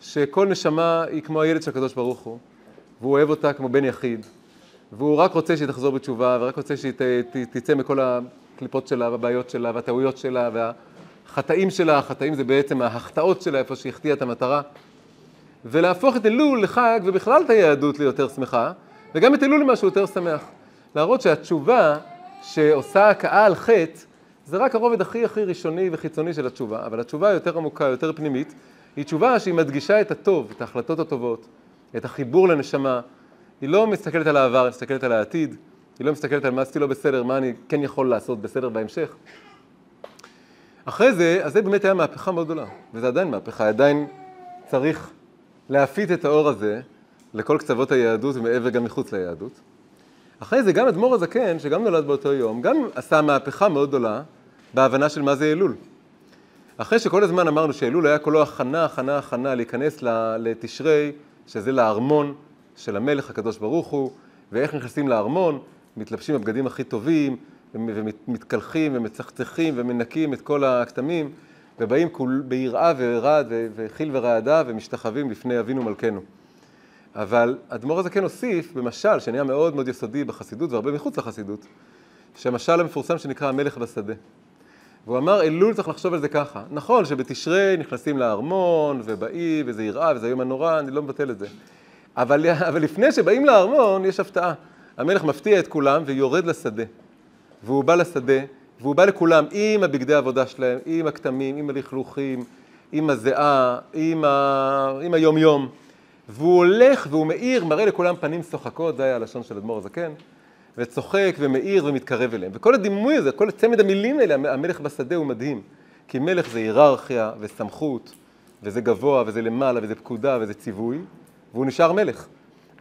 שכל נשמה היא כמו הילד של הקדוש ברוך הוא והוא אוהב אותה כמו בן יחיד והוא רק רוצה שהיא תחזור בתשובה, ורק רוצה שהיא ת, ת, תצא מכל הקליפות שלה, והבעיות שלה, והטעויות שלה, והחטאים שלה, החטאים זה בעצם ההחטאות שלה, איפה שהיא החטיאה את המטרה. ולהפוך את אלול לחג, ובכלל את היהדות ליותר שמחה, וגם את אלול למשהו יותר שמח. להראות שהתשובה שעושה הכאה על חטא, זה רק הרובד הכי הכי ראשוני וחיצוני של התשובה, אבל התשובה היותר עמוקה, יותר פנימית, היא תשובה שהיא מדגישה את הטוב, את ההחלטות הטובות, את החיבור לנשמה, היא לא מסתכלת על העבר, היא מסתכלת על העתיד, היא לא מסתכלת על מה עשיתי לא בסדר, מה אני כן יכול לעשות בסדר בהמשך. אחרי זה, אז זה באמת היה מהפכה מאוד גדולה, וזה עדיין מהפכה, עדיין צריך להפיץ את האור הזה לכל קצוות היהדות ומעבר גם מחוץ ליהדות. אחרי זה גם אדמו"ר הזקן, שגם נולד באותו יום, גם עשה מהפכה מאוד גדולה בהבנה של מה זה אלול. אחרי שכל הזמן אמרנו שאלול היה כולו הכנה, הכנה, הכנה להיכנס לתשרי, שזה לארמון, של המלך הקדוש ברוך הוא, ואיך נכנסים לארמון, מתלבשים בבגדים הכי טובים, ומתקלחים ומצחצחים ומנקים את כל הכתמים, ובאים כול, ביראה ורעד וחיל ורעדה ומשתחווים לפני אבינו מלכנו. אבל אדמו"ר הזקן הוסיף במשל, שנהיה מאוד מאוד יסודי בחסידות והרבה מחוץ לחסידות, שהמשל המפורסם שנקרא המלך בשדה. והוא אמר, אלול צריך לחשוב על זה ככה. נכון שבתשרי נכנסים לארמון ובאים וזה יראה וזה היום הנורא, אני לא מבטל את זה. אבל, אבל לפני שבאים לארמון יש הפתעה. המלך מפתיע את כולם ויורד לשדה. והוא בא לשדה, והוא בא לכולם עם הבגדי העבודה שלהם, עם הכתמים, עם הלכלוכים, עם הזיעה, עם, ה... עם היום-יום. והוא הולך והוא מאיר, מראה לכולם פנים צוחקות, זה היה הלשון של אדמו"ר הזקן, וצוחק ומאיר ומתקרב אליהם. וכל הדימוי הזה, כל צמד המילים האלה, המלך בשדה הוא מדהים. כי מלך זה היררכיה וסמכות, וזה גבוה וזה למעלה וזה פקודה וזה ציווי. והוא נשאר מלך.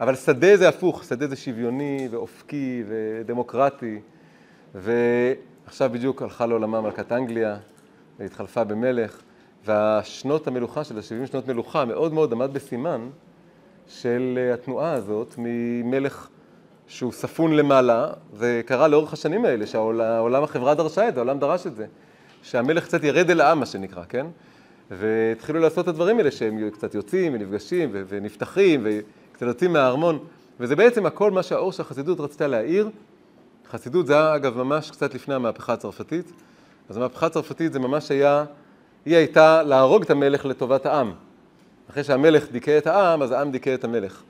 אבל שדה זה הפוך, שדה זה שוויוני ואופקי ודמוקרטי. ועכשיו בדיוק הלכה לעולמה מלכת אנגליה, והתחלפה במלך, והשנות המלוכה של ה-70 שנות מלוכה מאוד מאוד עמד בסימן של התנועה הזאת ממלך שהוא ספון למעלה, זה קרה לאורך השנים האלה, שהעולם החברה דרשה את זה, העולם דרש את זה, שהמלך קצת ירד אל העם, מה שנקרא, כן? והתחילו לעשות את הדברים האלה שהם קצת יוצאים ונפגשים ונפתחים וקצת יוצאים מהארמון וזה בעצם הכל מה שהאור של החסידות רצתה להעיר. חסידות זה היה אגב ממש קצת לפני המהפכה הצרפתית אז המהפכה הצרפתית זה ממש היה היא הייתה להרוג את המלך לטובת העם. אחרי שהמלך דיכא את העם, אז העם דיכא את המלך.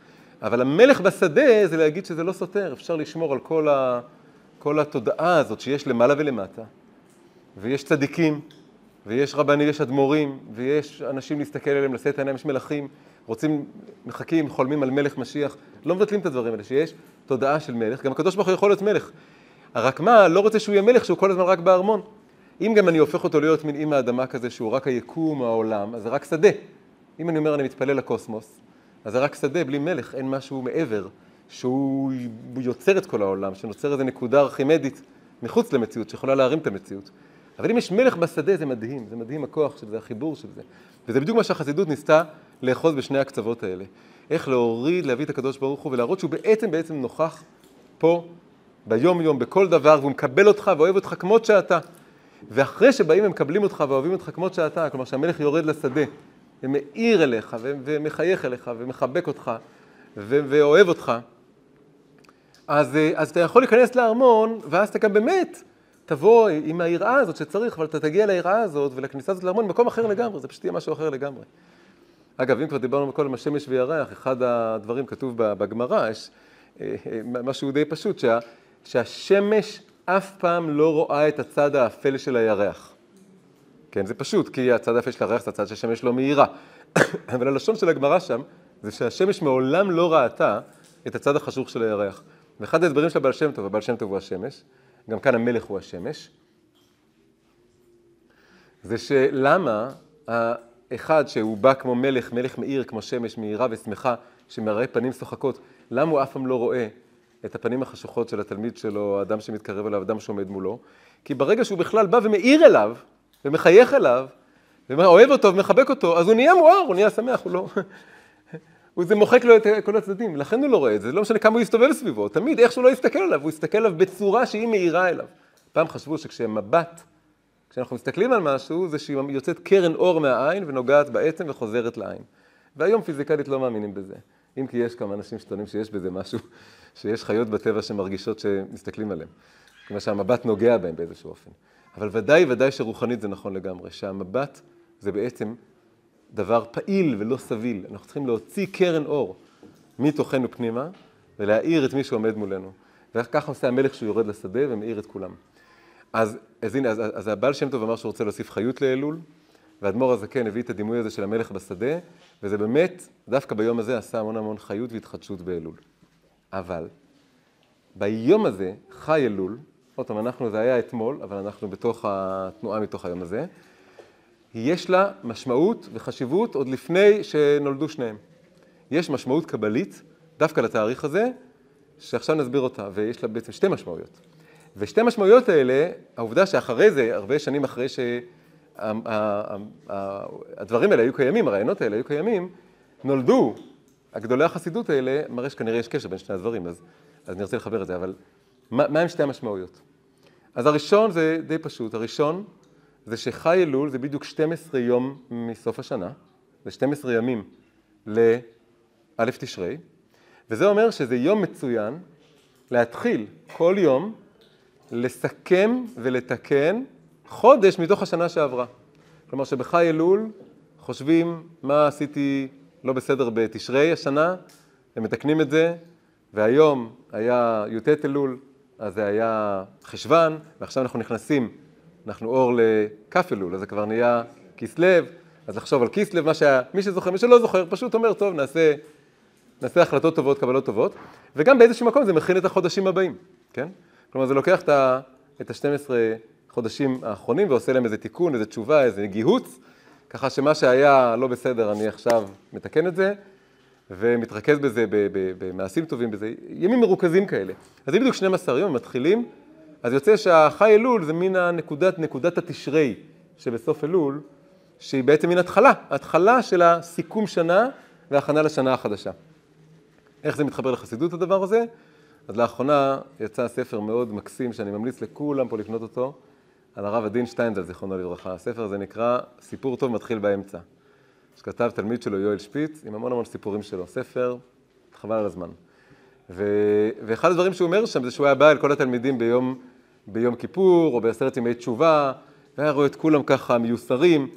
אבל המלך בשדה זה להגיד שזה לא סותר, אפשר לשמור על כל, ה, כל התודעה הזאת שיש למעלה ולמטה, ויש צדיקים, ויש רבנים, ויש אדמו"רים, ויש אנשים להסתכל עליהם, לשאת עיניים, יש מלכים, רוצים, מחכים, חולמים על מלך משיח, לא מבטלים את הדברים האלה, שיש תודעה של מלך, גם הקדוש ברוך הוא יכול להיות מלך. רק מה, לא רוצה שהוא יהיה מלך, שהוא כל הזמן רק בארמון. אם גם אני הופך אותו להיות מין אימא אדמה כזה, שהוא רק היקום, העולם, אז זה רק שדה. אם אני אומר, אני מתפלל לקוסמוס, אז זה רק שדה, בלי מלך, אין משהו מעבר, שהוא יוצר את כל העולם, שנוצר איזו נקודה ארכימדית מחוץ למציאות, שיכולה להרים את המציאות. אבל אם יש מלך בשדה, זה מדהים, זה מדהים הכוח של זה, החיבור של זה. וזה בדיוק מה שהחסידות ניסתה לאחוז בשני הקצוות האלה. איך להוריד, להביא את הקדוש ברוך הוא ולהראות שהוא בעצם בעצם נוכח פה, ביום-יום, בכל דבר, והוא מקבל אותך ואוהב אותך כמות שאתה. ואחרי שבאים ומקבלים אותך ואוהבים אותך כמות שאתה, כלומר שהמלך יורד לשדה ומאיר אליך ומחייך אליך ומחבק אותך ואוהב אותך, אז, אז אתה יכול להיכנס לארמון, ואז אתה גם באמת תבוא עם היראה הזאת שצריך, אבל אתה תגיע ליראה הזאת ולכניסה הזאת לארמון במקום אחר לגמרי, זה פשוט יהיה משהו אחר לגמרי. אגב, אם כבר דיברנו קודם על השמש וירח, אחד הדברים כתוב בגמרא, יש אה, אה, משהו די פשוט, שה, שהשמש אף פעם לא רואה את הצד האפל של הירח. כן, זה פשוט, כי הצד האפל של הירח זה הצד שהשמש לא מאירה. אבל הלשון של הגמרא שם, זה שהשמש מעולם לא ראתה את הצד החשוך של הירח. ואחד ההסברים של הבעל שם טוב, הבעל שם טוב הוא השמש, גם כאן המלך הוא השמש, זה שלמה האחד שהוא בא כמו מלך, מלך מאיר כמו שמש, מאירה ושמחה, שמראה פנים שוחקות, למה הוא אף פעם לא רואה את הפנים החשוכות של התלמיד שלו, האדם שמתקרב אליו, האדם שעומד מולו? כי ברגע שהוא בכלל בא ומאיר אליו, ומחייך אליו, ואוהב אותו ומחבק אותו, אז הוא נהיה מואר, הוא נהיה שמח, הוא לא... זה מוחק לו את כל הצדדים, לכן הוא לא רואה את זה, לא משנה כמה הוא יסתובב סביבו, תמיד איך שהוא לא יסתכל עליו, הוא יסתכל עליו בצורה שהיא מאירה אליו. פעם חשבו שכשמבט, כשאנחנו מסתכלים על משהו, זה שהיא יוצאת קרן אור מהעין ונוגעת בעצם וחוזרת לעין. והיום פיזיקלית לא מאמינים בזה. אם כי יש כמה אנשים שטוענים שיש בזה משהו, שיש חיות בטבע שמרגישות שמסתכלים עליהן. כלומר שהמבט נוגע בהם באיזשהו אופן. אבל ודאי ודאי שרוחנית זה נכון לגמרי, שהמבט זה בעצם דבר פעיל ולא סביל. אנחנו צריכים להוציא קרן אור מתוכנו פנימה ולהאיר את מי שעומד מולנו. וככה עושה המלך שהוא יורד לשדה ומאיר את כולם. אז, אז הנה, אז, אז הבעל שם טוב אמר שהוא רוצה להוסיף חיות לאלול, והאדמו"ר הזקן הביא את הדימוי הזה של המלך בשדה, וזה באמת, דווקא ביום הזה עשה המון המון חיות והתחדשות באלול. אבל ביום הזה חי אלול, עוד פעם, אנחנו, זה היה אתמול, אבל אנחנו בתוך התנועה מתוך היום הזה, יש לה משמעות וחשיבות עוד לפני שנולדו שניהם. יש משמעות קבלית דווקא לתאריך הזה, שעכשיו נסביר אותה, ויש לה בעצם שתי משמעויות. ושתי המשמעויות האלה, העובדה שאחרי זה, הרבה שנים אחרי שהדברים האלה היו קיימים, הרעיונות האלה היו קיימים, נולדו הגדולי החסידות האלה, מראה שכנראה יש קשר בין שני הדברים, אז, אז אני רוצה לחבר את זה, אבל מה, מה הם שתי המשמעויות? אז הראשון זה די פשוט, הראשון זה שחי אלול זה בדיוק 12 יום מסוף השנה, זה 12 ימים לאלף תשרי, וזה אומר שזה יום מצוין להתחיל כל יום לסכם ולתקן חודש מתוך השנה שעברה. כלומר שבחי אלול חושבים מה עשיתי לא בסדר בתשרי השנה, הם מתקנים את זה, והיום היה י"ט אלול, אז זה היה חשוון, ועכשיו אנחנו נכנסים אנחנו אור לכף אלול, אז זה כבר נהיה כסלו, אז לחשוב על כסלו, מה שהיה, מי שזוכר, מי שלא זוכר, פשוט אומר, טוב, נעשה, נעשה החלטות טובות, קבלות טובות, וגם באיזשהו מקום זה מכין את החודשים הבאים, כן? כלומר, זה לוקח את ה-12 חודשים האחרונים ועושה להם איזה תיקון, איזה תשובה, איזה גיהוץ, ככה שמה שהיה לא בסדר, אני עכשיו מתקן את זה, ומתרכז בזה במעשים טובים, בזה, ימים מרוכזים כאלה. אז זה בדיוק 12 יום, מתחילים אז יוצא שהחי אלול זה מן הנקודת, נקודת התשרי שבסוף אלול, שהיא בעצם מן התחלה, התחלה של הסיכום שנה והכנה לשנה החדשה. איך זה מתחבר לחסידות הדבר הזה? אז לאחרונה יצא ספר מאוד מקסים שאני ממליץ לכולם פה לקנות אותו, על הרב עדין שטיינזל, זיכרונו לברכה. הספר הזה נקרא סיפור טוב מתחיל באמצע, שכתב תלמיד שלו יואל שפיץ עם המון המון סיפורים שלו. ספר, חבל על הזמן. ו... ואחד הדברים שהוא אומר שם זה שהוא היה בא אל כל התלמידים ביום ביום כיפור או בעשרת ימי תשובה, והיה רואה את כולם ככה מיוסרים,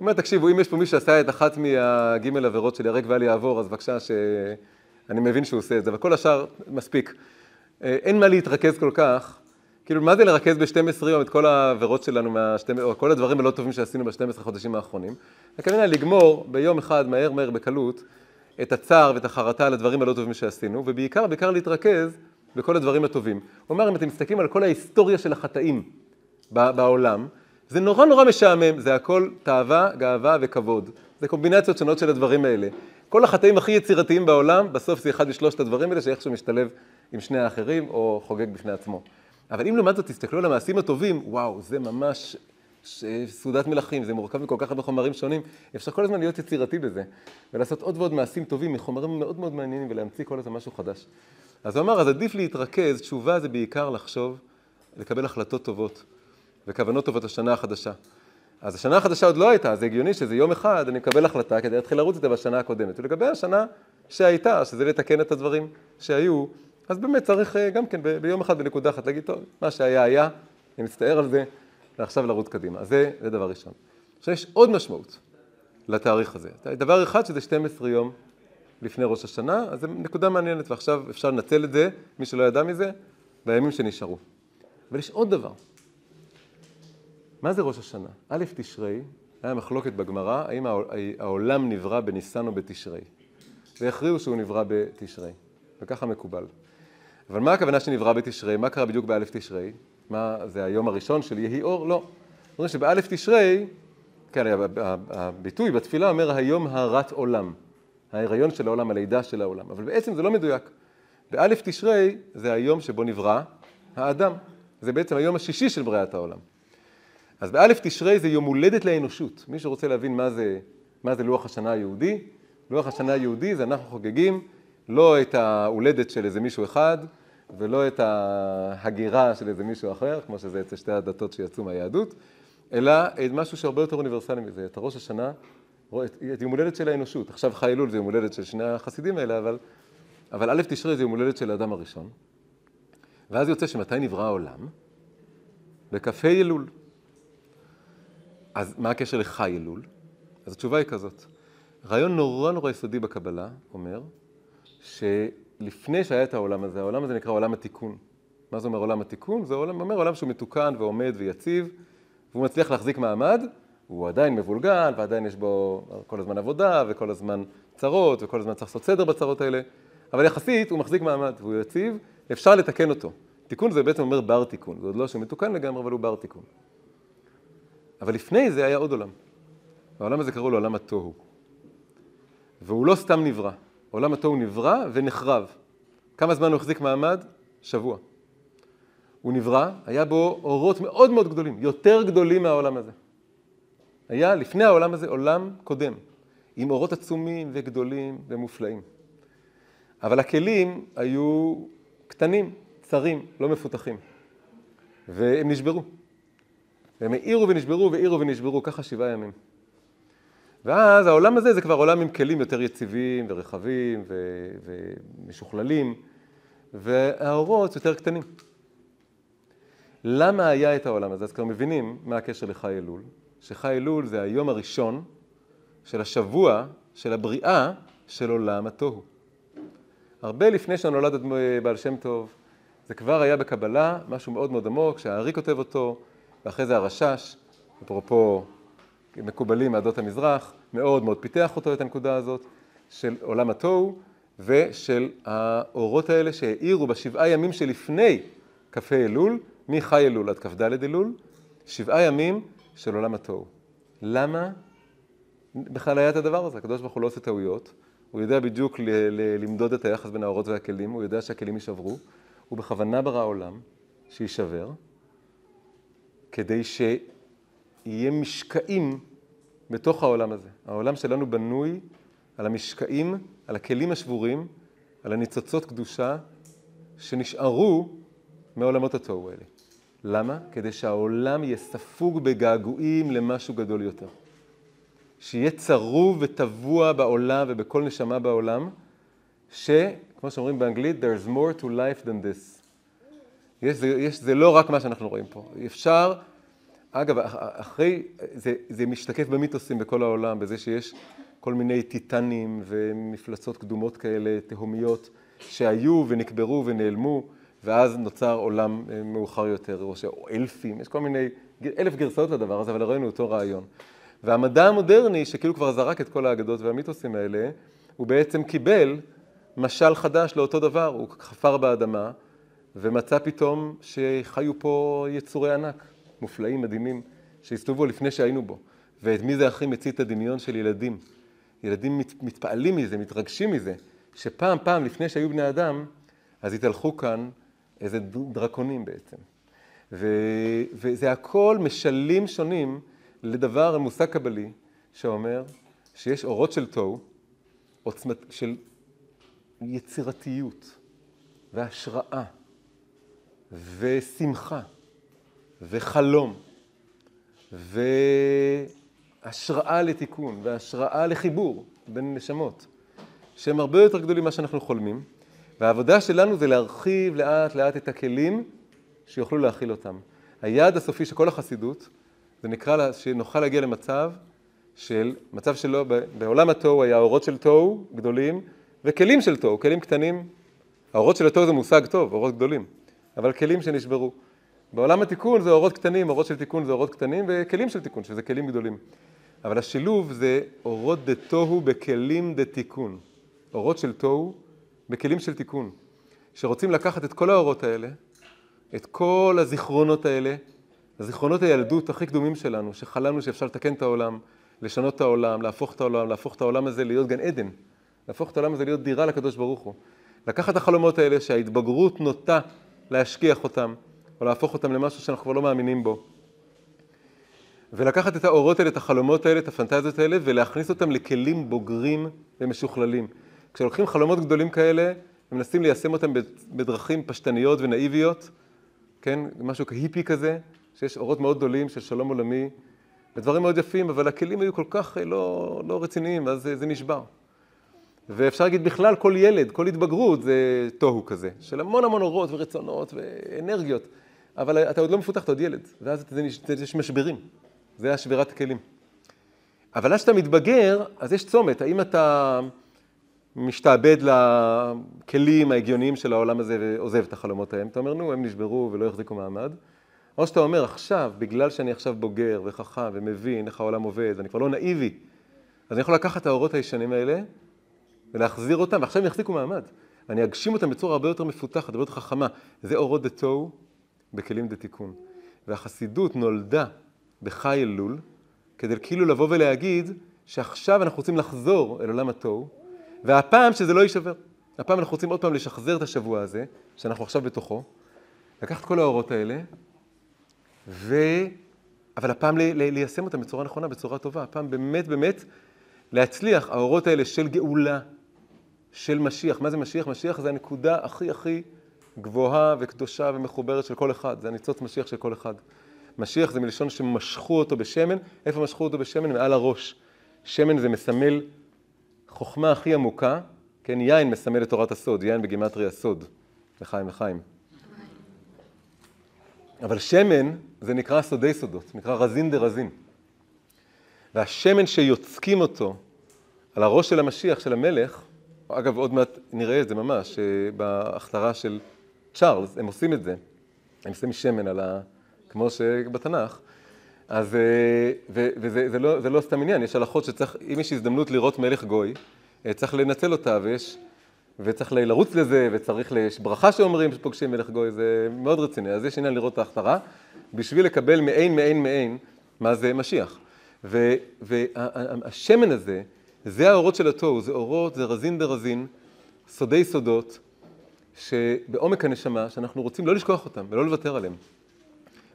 אומר, תקשיבו, אם יש פה מישהו שעשה את אחת מהגימל עבירות של ירק ואל יעבור, אז בבקשה שאני מבין שהוא עושה את זה, אבל כל השאר מספיק. אה, אין מה להתרכז כל כך. כאילו, מה זה לרכז ב-12 יום את כל העבירות שלנו, מה או כל הדברים הלא טובים שעשינו ב-12 חודשים האחרונים? הכוונה לגמור ביום אחד, מהר מהר, בקלות, את הצער ואת החרטה על הדברים הלא טובים שעשינו, ובעיקר, בעיקר להתרכז בכל הדברים הטובים. הוא אומר, אם אתם מסתכלים על כל ההיסטוריה של החטאים בעולם, זה נורא נורא משעמם, זה הכל תאווה, גאווה וכבוד. זה קומבינציות שונות של הדברים האלה. כל החטאים הכי יצירתיים בעולם, בסוף זה אחד משלושת הדברים האלה שאיכשהו משתלב עם שני האחרים או חוגג בפני עצמו. אבל אם לעומת זאת תסתכלו על המעשים הטובים, וואו, זה ממש סעודת מלכים, זה מורכב מכל כך הרבה חומרים שונים, אפשר כל הזמן להיות יצירתי בזה, ולעשות עוד ועוד מעשים טובים מחומרים מאוד מאוד מעניינים ולהמציא כל הזמן משהו חדש. אז הוא אמר, אז עדיף להתרכז, תשובה זה בעיקר לחשוב, לקבל החלטות טובות וכוונות טובות לשנה החדשה. אז השנה החדשה עוד לא הייתה, זה הגיוני שזה יום אחד, אני מקבל החלטה כדי להתחיל לרוץ איתה בשנה הקודמת. ולגבי השנה שהייתה, שזה לתקן את הדברים שהיו, אז באמת צריך אה, גם כן ביום אחד בנקודה אחת להגיד, טוב, מה שהיה היה, אני מצטער על זה, ועכשיו לרוץ קדימה. זה, זה דבר ראשון. עכשיו יש עוד משמעות לתאריך הזה. דבר אחד שזה 12 יום לפני ראש השנה, אז זו נקודה מעניינת, ועכשיו אפשר לנצל את זה, מי שלא ידע מזה, בימים שנשארו. אבל יש עוד דבר. מה זה ראש השנה? א' תשרי, היה מחלוקת בגמרא, האם העולם נברא בניסן או בתשרי. והכריעו שהוא נברא בתשרי, וככה מקובל. אבל מה הכוונה שנברא בתשרי? מה קרה בדיוק באלף תשרי? מה, זה היום הראשון של יהי אור? לא. אומרים שבאלף תשרי, כן, הביטוי בתפילה אומר היום הרת עולם. ההיריון של העולם, הלידה של העולם. אבל בעצם זה לא מדויק. באלף תשרי זה היום שבו נברא האדם. זה בעצם היום השישי של בריאת העולם. אז באלף תשרי זה יום הולדת לאנושות. מי שרוצה להבין מה זה, מה זה לוח השנה היהודי, לוח השנה היהודי זה אנחנו חוגגים לא את ההולדת של איזה מישהו אחד, ולא את ההגירה של איזה מישהו אחר, כמו שזה אצל שתי הדתות שיצאו מהיהדות, אלא משהו שהרבה יותר אוניברסלי מזה, את הראש השנה, את יום הולדת של האנושות. עכשיו חי אלול זה יום הולדת של שני החסידים האלה, אבל, אבל א' תשרי זה יום הולדת של האדם הראשון. ואז יוצא שמתי נברא העולם? בכ"ה אלול. אז מה הקשר לחי אלול? אז התשובה היא כזאת. רעיון נורא נורא יסודי בקבלה אומר שלפני שהיה את העולם הזה, העולם הזה נקרא עולם התיקון. מה זה אומר עולם התיקון? זה עולם, אומר עולם שהוא מתוקן ועומד ויציב, והוא מצליח להחזיק מעמד, הוא עדיין מבולגן, ועדיין יש בו כל הזמן עבודה, וכל הזמן צרות, וכל הזמן צריך לעשות סדר בצרות האלה, אבל יחסית הוא מחזיק מעמד, והוא יציב, אפשר לתקן אותו. תיקון זה בעצם אומר בר תיקון, זה עוד לא שהוא מתוקן לגמרי, אבל הוא בר תיקון. אבל לפני זה היה עוד עולם. העולם הזה קראו לו עולם התוהו. והוא לא סתם נברא. עולם התוהו נברא ונחרב. כמה זמן הוא החזיק מעמד? שבוע. הוא נברא, היה בו אורות מאוד מאוד גדולים, יותר גדולים מהעולם הזה. היה לפני העולם הזה עולם קודם, עם אורות עצומים וגדולים ומופלאים. אבל הכלים היו קטנים, צרים, לא מפותחים. והם נשברו. והם העירו ונשברו והעירו ונשברו, ככה שבעה ימים. ואז העולם הזה זה כבר עולם עם כלים יותר יציבים ורחבים ו- ומשוכללים, והאורות יותר קטנים. למה היה את העולם הזה? אז כבר מבינים מה הקשר לחי אלול, שחי אלול זה היום הראשון של השבוע של הבריאה של עולם התוהו. הרבה לפני שנולד בעל שם טוב, זה כבר היה בקבלה, משהו מאוד מאוד עמוק, שהארי כותב אותו, ואחרי זה הרשש, אפרופו מקובלים מעדות המזרח, מאוד מאוד פיתח אותו את הנקודה הזאת של עולם התוהו ושל האורות האלה שהאירו בשבעה ימים שלפני כ"ה אלול, מחי אלול עד כ"ד אלול, שבעה ימים של עולם התוהו. למה בכלל היה את הדבר הזה? הקדוש ברוך הוא לא עושה טעויות, הוא יודע בדיוק ל- ל- למדוד את היחס בין האורות והכלים, הוא יודע שהכלים יישברו, הוא בכוונה ברא עולם שיישבר, כדי שיהיה משקעים בתוך העולם הזה. העולם שלנו בנוי על המשקעים, על הכלים השבורים, על הניצוצות קדושה שנשארו מעולמות התוהו האלה. למה? כדי שהעולם יהיה ספוג בגעגועים למשהו גדול יותר. שיהיה צרוב וטבוע בעולם ובכל נשמה בעולם, שכמו שאומרים באנגלית, there's more to life than this. יש, זה, יש, זה לא רק מה שאנחנו רואים פה. אפשר, אגב, אחרי, זה, זה משתקף במיתוסים בכל העולם, בזה שיש כל מיני טיטנים ומפלצות קדומות כאלה, תהומיות, שהיו ונקברו ונעלמו, ואז נוצר עולם אה, מאוחר יותר, או אלפים, יש כל מיני, אלף גרסאות לדבר הזה, אבל ראינו אותו רעיון. והמדע המודרני, שכאילו כבר זרק את כל האגדות והמיתוסים האלה, הוא בעצם קיבל משל חדש לאותו דבר, הוא חפר באדמה ומצא פתאום שחיו פה יצורי ענק, מופלאים, מדהימים, שהסתובבו לפני שהיינו בו. ואת מי זה הכי מצית הדמיון של ילדים. ילדים מת, מתפעלים מזה, מתרגשים מזה, שפעם פעם לפני שהיו בני אדם, אז התהלכו כאן איזה דרקונים בעצם. ו, וזה הכל משלים שונים לדבר, מושג קבלי, שאומר שיש אורות של תוהו, עוצמת, של יצירתיות והשראה ושמחה וחלום והשראה לתיקון והשראה לחיבור בין נשמות, שהם הרבה יותר גדולים ממה שאנחנו חולמים, והעבודה שלנו זה להרחיב לאט לאט את הכלים שיוכלו להכיל אותם. היעד הסופי של כל החסידות, זה נקרא שנוכל להגיע למצב של, מצב שלו, בעולם התוהו היה אורות של תוהו גדולים וכלים של תוהו, כלים קטנים. האורות של התוהו זה מושג טוב, אורות גדולים, אבל כלים שנשברו. בעולם התיקון זה אורות קטנים, אורות של תיקון זה אורות קטנים וכלים של תיקון, שזה כלים גדולים. אבל השילוב זה אורות דה תוהו בכלים דה תיקון. אורות של תוהו בכלים של תיקון. שרוצים לקחת את כל האורות האלה, את כל הזיכרונות האלה, הזיכרונות הילדות הכי קדומים שלנו, שחלמנו שאפשר לתקן את העולם, לשנות את העולם, להפוך את העולם, להפוך את העולם הזה להיות גן עדן, להפוך את העולם הזה להיות דירה לקדוש ברוך הוא. לקחת את החלומות האלה שההתבגרות נוטה להשכיח אותם, או להפוך אותם למשהו שאנחנו כבר לא מאמינים בו. ולקחת את האורות האלה, את החלומות האלה, את הפנטזיות האלה, ולהכניס אותם לכלים בוגרים ומשוכללים. כשלוקחים חלומות גדולים כאלה, ומנסים ליישם אותם בדרכים פשטניות ונאיביות, כן, משהו כהיפי כזה, שיש אורות מאוד גדולים של שלום עולמי, ודברים מאוד יפים, אבל הכלים היו כל כך אה, לא, לא רציניים, אז זה, זה נשבר. ואפשר להגיד בכלל, כל ילד, כל התבגרות זה תוהו כזה, של המון המון אורות ורצונות ואנרגיות, אבל אתה עוד לא מפותח, אתה עוד ילד, ואז יש משברים, זה השבירת הכלים. אבל אז כשאתה מתבגר, אז יש צומת, האם אתה משתעבד לכלים ההגיוניים של העולם הזה ועוזב את החלומות ההם, אתה אומר, נו, הם נשברו ולא יחזיקו מעמד. או שאתה אומר, עכשיו, בגלל שאני עכשיו בוגר וחכם ומבין איך העולם עובד, ואני כבר לא נאיבי, אז אני יכול לקחת את האורות הישנים האלה ולהחזיר אותם, ועכשיו הם יחזיקו מעמד. אני אגשים אותם בצורה הרבה יותר מפותחת, הרבה יותר חכמה. זה אורות דה תוהו בכלים דה תיקון. והחסידות נולדה בחי אלול, כדי כאילו לבוא ולהגיד שעכשיו אנחנו רוצים לחזור אל עולם התוהו, והפעם שזה לא יישבר. הפעם אנחנו רוצים עוד פעם לשחזר את השבוע הזה, שאנחנו עכשיו בתוכו, לקחת כל האורות האלה, ו... אבל הפעם ל... ל... ליישם אותם בצורה נכונה, בצורה טובה. הפעם באמת באמת להצליח, האורות האלה של גאולה, של משיח. מה זה משיח? משיח זה הנקודה הכי הכי גבוהה וקדושה ומחוברת של כל אחד. זה הניצוץ משיח של כל אחד. משיח זה מלשון שמשכו אותו בשמן. איפה משכו אותו בשמן? מעל הראש. שמן זה מסמל חוכמה הכי עמוקה, כן, יין מסמל את תורת הסוד, יין בגימטרי הסוד, לחיים לחיים. אבל שמן זה נקרא סודי סודות, נקרא רזין דה רזין. והשמן שיוצקים אותו על הראש של המשיח, של המלך, אגב, עוד מעט נראה את זה ממש, בהכתרה של צ'ארלס, הם עושים את זה. הם שמים שמן על ה... כמו שבתנ"ך. אז, אה, ו, וזה זה לא, זה לא סתם עניין, יש הלכות שצריך, אם יש הזדמנות לראות מלך גוי, אה, צריך לנצל אותה, ויש, וצריך לרוץ לזה, וצריך, יש ברכה שאומרים שפוגשים מלך גוי, זה מאוד רציני. אז יש עניין לראות את ההכתרה, בשביל לקבל מעין, מעין, מעין, מה זה משיח. והשמן הזה, זה האורות של התוהו, זה אורות, זה רזין דרזין, סודי סודות, שבעומק הנשמה, שאנחנו רוצים לא לשכוח אותם ולא לוותר עליהם.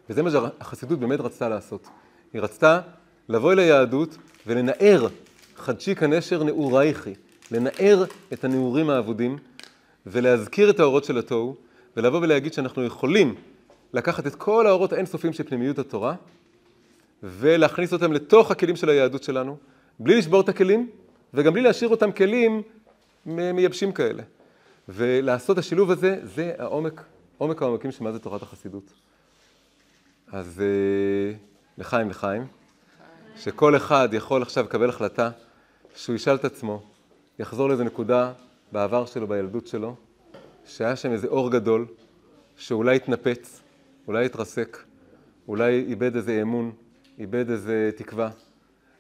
וזה מה שהחסידות באמת רצתה לעשות. היא רצתה לבוא אל היהדות ולנער חדשיק הנשר נעורייכי, לנער את הנעורים האבודים ולהזכיר את האורות של התוהו ולבוא ולהגיד שאנחנו יכולים לקחת את כל האורות האינסופיים של פנימיות התורה ולהכניס אותם לתוך הכלים של היהדות שלנו, בלי לשבור את הכלים וגם בלי להשאיר אותם כלים מייבשים כאלה. ולעשות השילוב הזה, זה העומק, עומק העומקים של מה זה תורת החסידות. אז, אה, לחיים לחיים, שכל אחד יכול עכשיו לקבל החלטה שהוא ישאל את עצמו, יחזור לאיזה נקודה בעבר שלו, בילדות שלו, שהיה שם איזה אור גדול, שאולי התנפץ, אולי התרסק, אולי איבד איזה אמון, איבד איזה תקווה,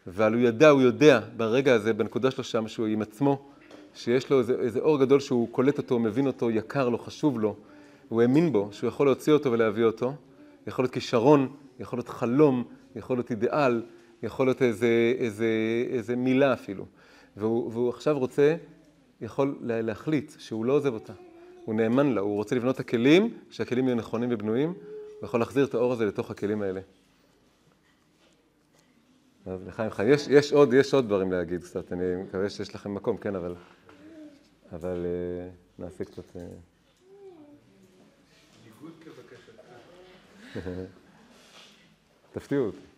אבל הוא ידע, הוא יודע ברגע הזה, בנקודה שלו שם, שהוא עם עצמו, שיש לו איזה, איזה אור גדול שהוא קולט אותו, מבין אותו, יקר לו, חשוב לו, הוא האמין בו, שהוא יכול להוציא אותו ולהביא אותו, יכול להיות כישרון, יכול להיות חלום, יכול להיות אידיאל, יכול להיות איזה, איזה, איזה מילה אפילו. והוא, והוא עכשיו רוצה, יכול להחליט שהוא לא עוזב אותה. הוא נאמן לה, הוא רוצה לבנות את הכלים, שהכלים יהיו נכונים ובנויים, הוא יכול להחזיר את האור הזה לתוך הכלים האלה. אז לחיים חיים, יש, יש, עוד, יש עוד דברים להגיד קצת, אני מקווה שיש לכם מקום, כן, אבל, אבל uh, נעשה קצת... Uh... תפתיעו אותי.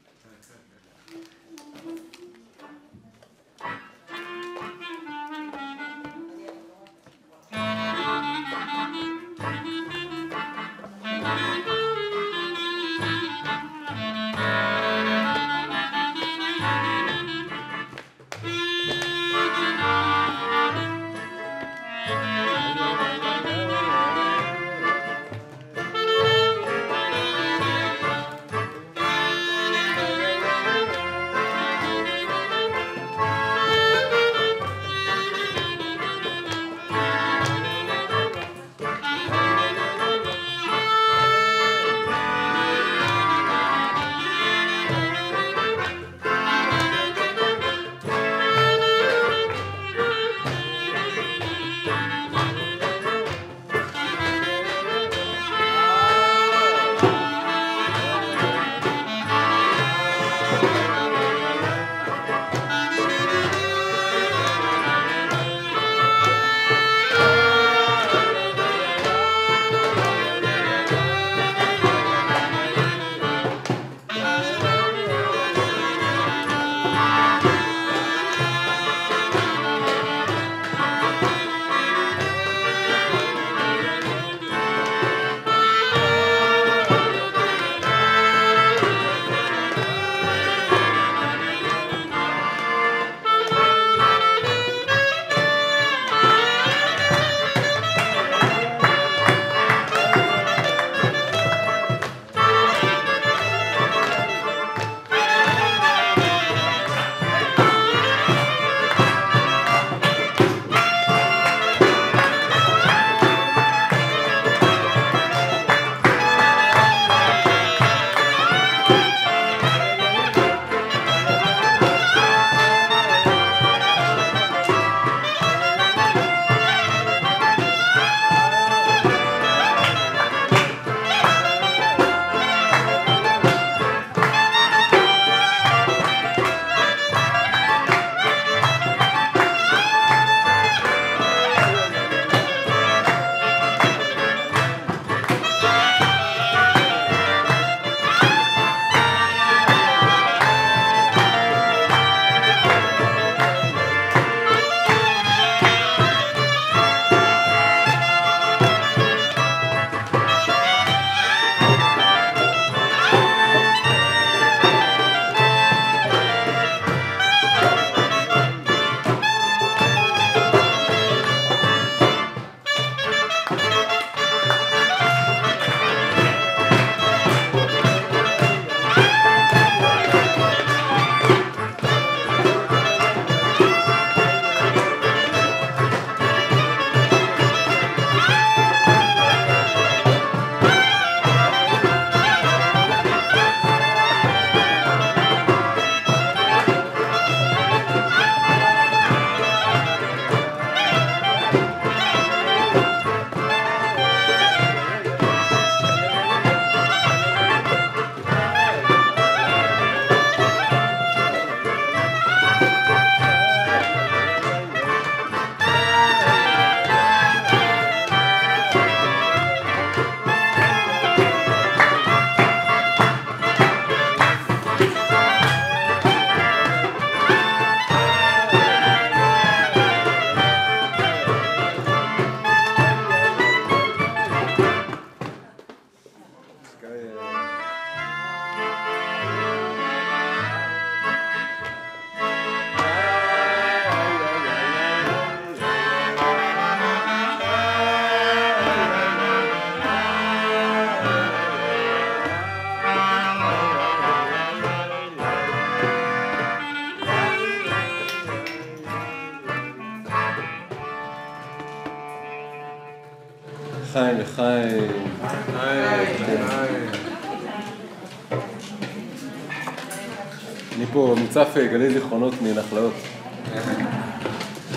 אה, גלי זיכרונות מנחלאות.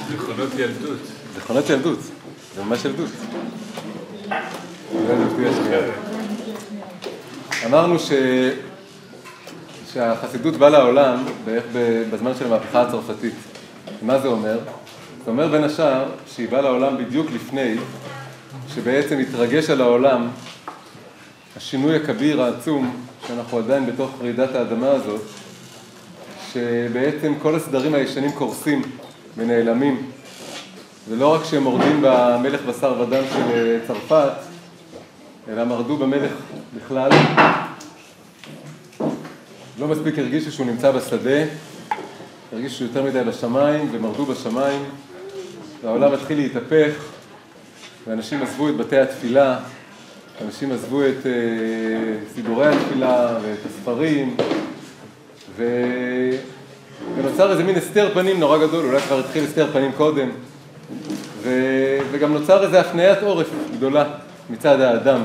זיכרונות ילדות. זיכרונות ילדות, זה ממש ילדות. אמרנו ש... שהחסידות באה לעולם בערך בזמן של המהפכה הצרפתית. מה זה אומר? זה אומר בין השאר שהיא באה לעולם בדיוק לפני שבעצם התרגש על העולם השינוי הכביר העצום שאנחנו עדיין בתוך רעידת האדמה הזאת שבעצם כל הסדרים הישנים קורסים ונעלמים. ולא רק שהם מורדים במלך בשר ודם של צרפת אלא מרדו במלך בכלל. לא מספיק הרגישו שהוא נמצא בשדה הרגישו יותר מדי בשמיים ומרדו בשמיים. והעולם מתחיל להתהפך ואנשים עזבו את בתי התפילה אנשים עזבו את uh, סידורי התפילה ואת הספרים ונוצר איזה מין הסתר פנים נורא גדול, אולי כבר התחיל הסתר פנים קודם ו... וגם נוצר איזה הפניית עורף גדולה מצד האדם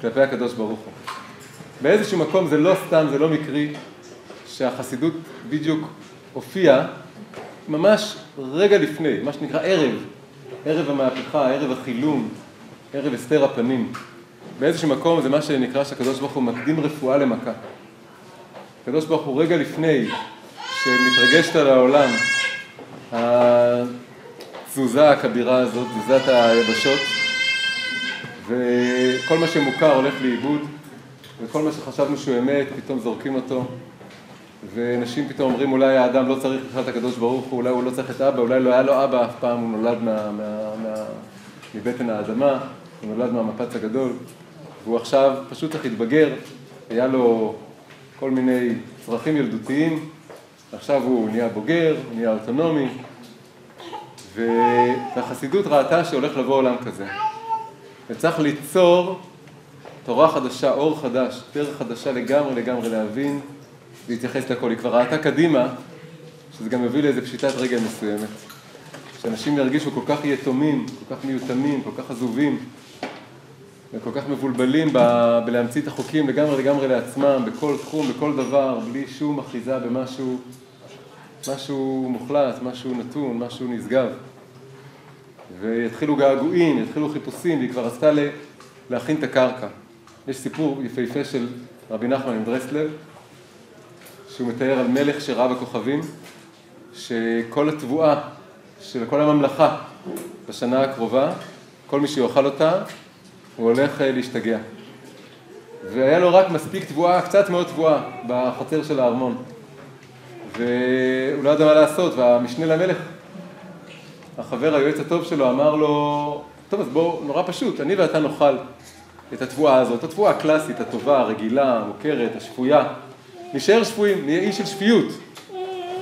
כלפי הקדוש ברוך הוא. באיזשהו מקום זה לא סתם, זה לא מקרי שהחסידות בדיוק הופיעה ממש רגע לפני, מה שנקרא ערב, ערב המהפכה, ערב החילום, ערב הסתר הפנים. באיזשהו מקום זה מה שנקרא שהקדוש ברוך הוא מקדים רפואה למכה. הקדוש ברוך הוא רגע לפני שמתרגשת על העולם התזוזה הכבירה הזאת, תזוזת היבשות, וכל מה שמוכר הולך לאיבוד, וכל מה שחשבנו שהוא אמת, פתאום זורקים אותו, ואנשים פתאום אומרים אולי האדם לא צריך בכלל את הקדוש ברוך הוא, אולי הוא לא צריך את אבא, אולי לא היה לו אבא אף פעם, הוא נולד מה, מה, מה, מבטן האדמה, הוא נולד מהמפץ הגדול, והוא עכשיו פשוט צריך להתבגר, היה לו כל מיני צרכים ילדותיים, עכשיו הוא נהיה בוגר, נהיה אוטונומי, והחסידות ראתה שהולך לבוא עולם כזה. וצריך ליצור תורה חדשה, אור חדש, דרך חדשה לגמרי לגמרי להבין להתייחס לכל. היא כבר ראתה קדימה, שזה גם יביא לאיזו פשיטת רגל מסוימת. שאנשים ירגישו כל כך יתומים, כל כך מיותמים, כל כך עזובים, וכל כך מבולבלים ב- בלהמציא את החוקים לגמרי לגמרי לעצמם, בכל תחום, בכל דבר, בלי שום אחיזה במשהו משהו מוחלט, משהו נתון, משהו נשגב. ויתחילו געגועים, יתחילו חיפושים, והיא כבר רצתה להכין את הקרקע. יש סיפור יפהפה של רבי נחמן מברסלב, שהוא מתאר על מלך שראה בכוכבים, שכל התבואה של כל הממלכה בשנה הקרובה, כל מי שיאכל אותה, הוא הולך להשתגע. והיה לו רק מספיק תבואה, קצת מאוד תבואה, בחצר של הארמון. והוא לא ידע מה לעשות, והמשנה למלך, החבר היועץ הטוב שלו, אמר לו, טוב, אז בואו, נורא פשוט, אני ואתה נאכל את התבואה הזאת, התבואה הקלאסית, הטובה, הרגילה, המוכרת, השפויה. נשאר שפויים, נהיה אי של שפיות.